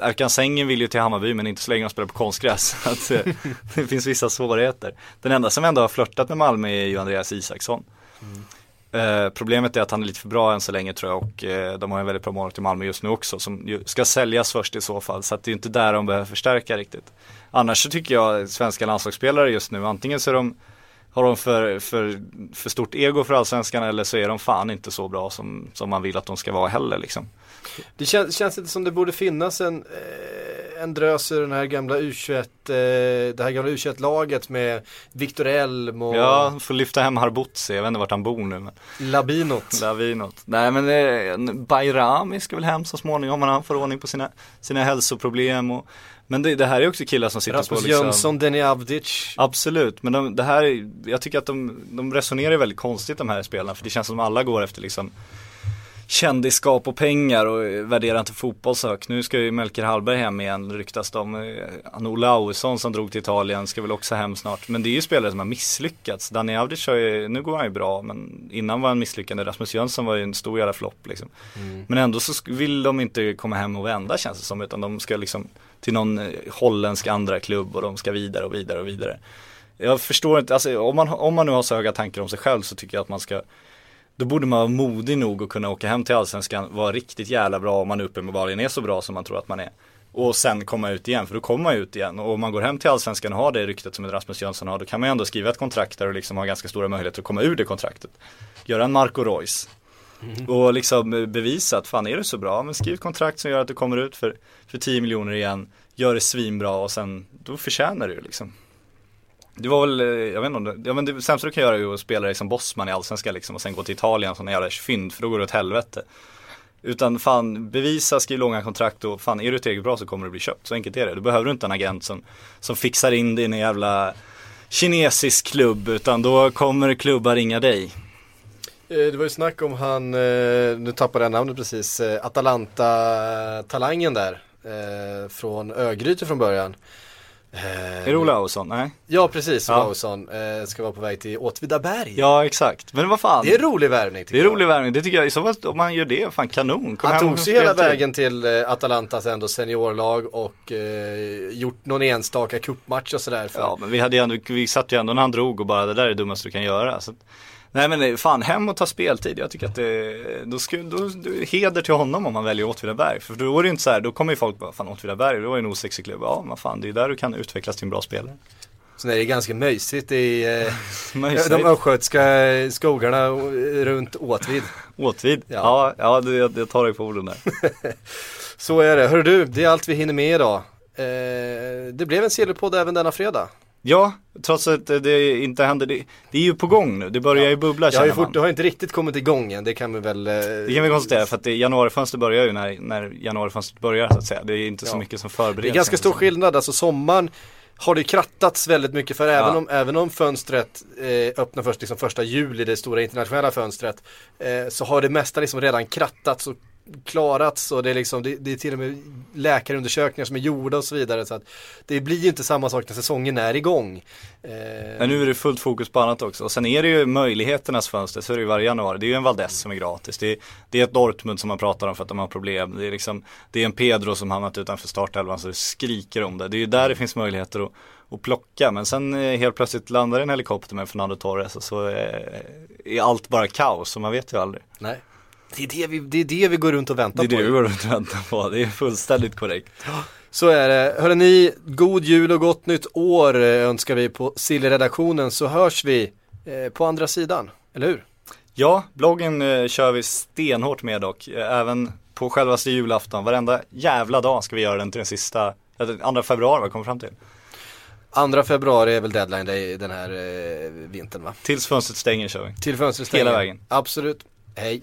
Erkan Sängen vill ju till Hammarby men inte så länge de spelar på konstgräs. Att, eh, det finns vissa svårigheter. Den enda som ändå har flörtat med Malmö är ju Andreas Isaksson. Mm. Eh, problemet är att han är lite för bra än så länge tror jag och eh, de har en väldigt bra målvakt i Malmö just nu också som ju ska säljas först i så fall. Så att det är inte där de behöver förstärka riktigt. Annars så tycker jag svenska landslagsspelare just nu, antingen så är de har de för, för, för stort ego för allsvenskan eller så är de fan inte så bra som, som man vill att de ska vara heller liksom. Det känns, känns inte som det borde finnas en, eh, en drös ur den här gamla U21, eh, det här gamla U21-laget med Viktor Elm och Ja, får lyfta hem Harbutsi, jag vet inte vart han bor nu men Labinot Labinot Nej men eh, Bayrami ska väl hem så småningom om han får ordning på sina, sina hälsoproblem och men det, det, här är också killar som sitter Rasmus på liksom Jönsson, Denny Avdic. Absolut, men de, det här, jag tycker att de, de resonerar väldigt konstigt de här spelarna för det känns som att alla går efter liksom kändisskap och pengar och värderar inte fotboll så högt. Nu ska ju Melker Hallberg hem igen ryktas det om. Han Olausson som drog till Italien ska väl också hem snart. Men det är ju spelare som har misslyckats. Danny Avdic har ju, nu går han ju bra men innan var han misslyckande. Rasmus Jönsson var ju en stor jävla flopp liksom. Mm. Men ändå så vill de inte komma hem och vända känns det som utan de ska liksom till någon eh, holländsk andra klubb och de ska vidare och vidare och vidare. Jag förstår inte, alltså om man, om man nu har så höga tankar om sig själv så tycker jag att man ska då borde man vara modig nog att kunna åka hem till allsvenskan, vara riktigt jävla bra om man uppenbarligen är så bra som man tror att man är. Och sen komma ut igen, för då kommer man ut igen. Och om man går hem till allsvenskan och har det ryktet som Rasmus Jönsson har, då kan man ju ändå skriva ett kontrakt där och liksom ha ganska stora möjligheter att komma ur det kontraktet. Göra en Marco Reus. Mm. Och liksom bevisa att fan är du så bra, men skriv ett kontrakt som gör att du kommer ut för, för 10 miljoner igen, gör det svinbra och sen, då förtjänar du liksom. Det var väl, eh, jag vet inte om det, ja men det sämsta du kan göra är att spela dig som bossman i Allsvenskan liksom och sen gå till Italien som en jävla fynd för då går det åt helvete. Utan fan, bevisa, skriv långa kontrakt och fan är du tillräckligt bra så kommer du bli köpt. Så enkelt är det. Då behöver du inte en agent som, som fixar in dig i jävla kinesisk klubb utan då kommer klubbar ringa dig. Eh, det var ju snack om han, eh, nu tappade jag namnet precis, Atalanta-talangen där. Från Örgryte från början. Eh, är det Olausson? Nej? Ja precis, ja. Olausson eh, ska vara på väg till Åtvidaberg. Ja exakt, men vad fan. Det är rolig värvning Det är jag. rolig värvning, det tycker jag. I så fall om man gör det, fan kanon. Kom Han tog sig hela vägen till eh, Atalantas ändå seniorlag och eh, gjort någon enstaka cupmatch och sådär. För... Ja men vi hade ändå, vi satt ju ändå när han drog och bara det där är det dummaste du kan göra. Så Nej men eh, fan hem och ta speltid. Jag tycker att det, då skulle, då, då, heder till honom om man väljer Åtvidaberg. För då är det inte så här, då kommer ju folk bara, fan Åtvidaberg, det var ju en osexig klubb. Ja men fan, det är där du kan utvecklas till en bra spelare. Så är det ganska mysigt i eh, de östgötska skogarna runt Åtvid. Åtvid, ja, ja, ja det, jag tar dig på orden där. så är det. Hör du, det är allt vi hinner med idag. Eh, det blev en silverpodd även denna fredag. Ja, trots att det inte händer. Det, det är ju på gång nu, det börjar ja. ju bubbla känner man. Det har inte riktigt kommit igång än, det kan vi väl eh... Det kan vi konstatera för att januarifönstret börjar ju när, när januarifönstret börjar så att säga. Det är inte ja. så mycket som förbereds. Det är ganska stor skillnad, alltså sommaren har det krattats väldigt mycket för även, ja. om, även om fönstret eh, öppnar först liksom första juli, det stora internationella fönstret, eh, så har det mesta liksom redan krattats och klarats och det är liksom, det, det är till och med läkarundersökningar som är gjorda och så vidare. Så att det blir ju inte samma sak när säsongen är igång. Eh, Men nu är det fullt fokus på annat också. Och sen är det ju möjligheternas fönster, så är det ju varje januari. Det är ju en Valdes som är gratis. Det är, det är ett Dortmund som man pratar om för att de har problem. Det är, liksom, det är en Pedro som hamnat utanför startelvan så det skriker om det. Det är ju där det finns möjligheter att, att plocka. Men sen eh, helt plötsligt landar en helikopter med Fernando Torres och så är, är allt bara kaos och man vet ju aldrig. nej. Det är det, vi, det är det vi går runt och Det väntar är på. det vi går runt och väntar på. Det är fullständigt korrekt. Så är det. Hörrni, ni, god jul och gott nytt år eh, önskar vi på Silly-redaktionen så hörs vi eh, på andra sidan, eller hur? Ja, bloggen eh, kör vi stenhårt med dock. Även på självaste julafton. Varenda jävla dag ska vi göra den till den sista, andra februari vad kommer fram till? Andra februari är väl deadline day den här eh, vintern va? Tills fönstret stänger kör vi. Till fönstret stänger. Hela vägen. Absolut. Hej.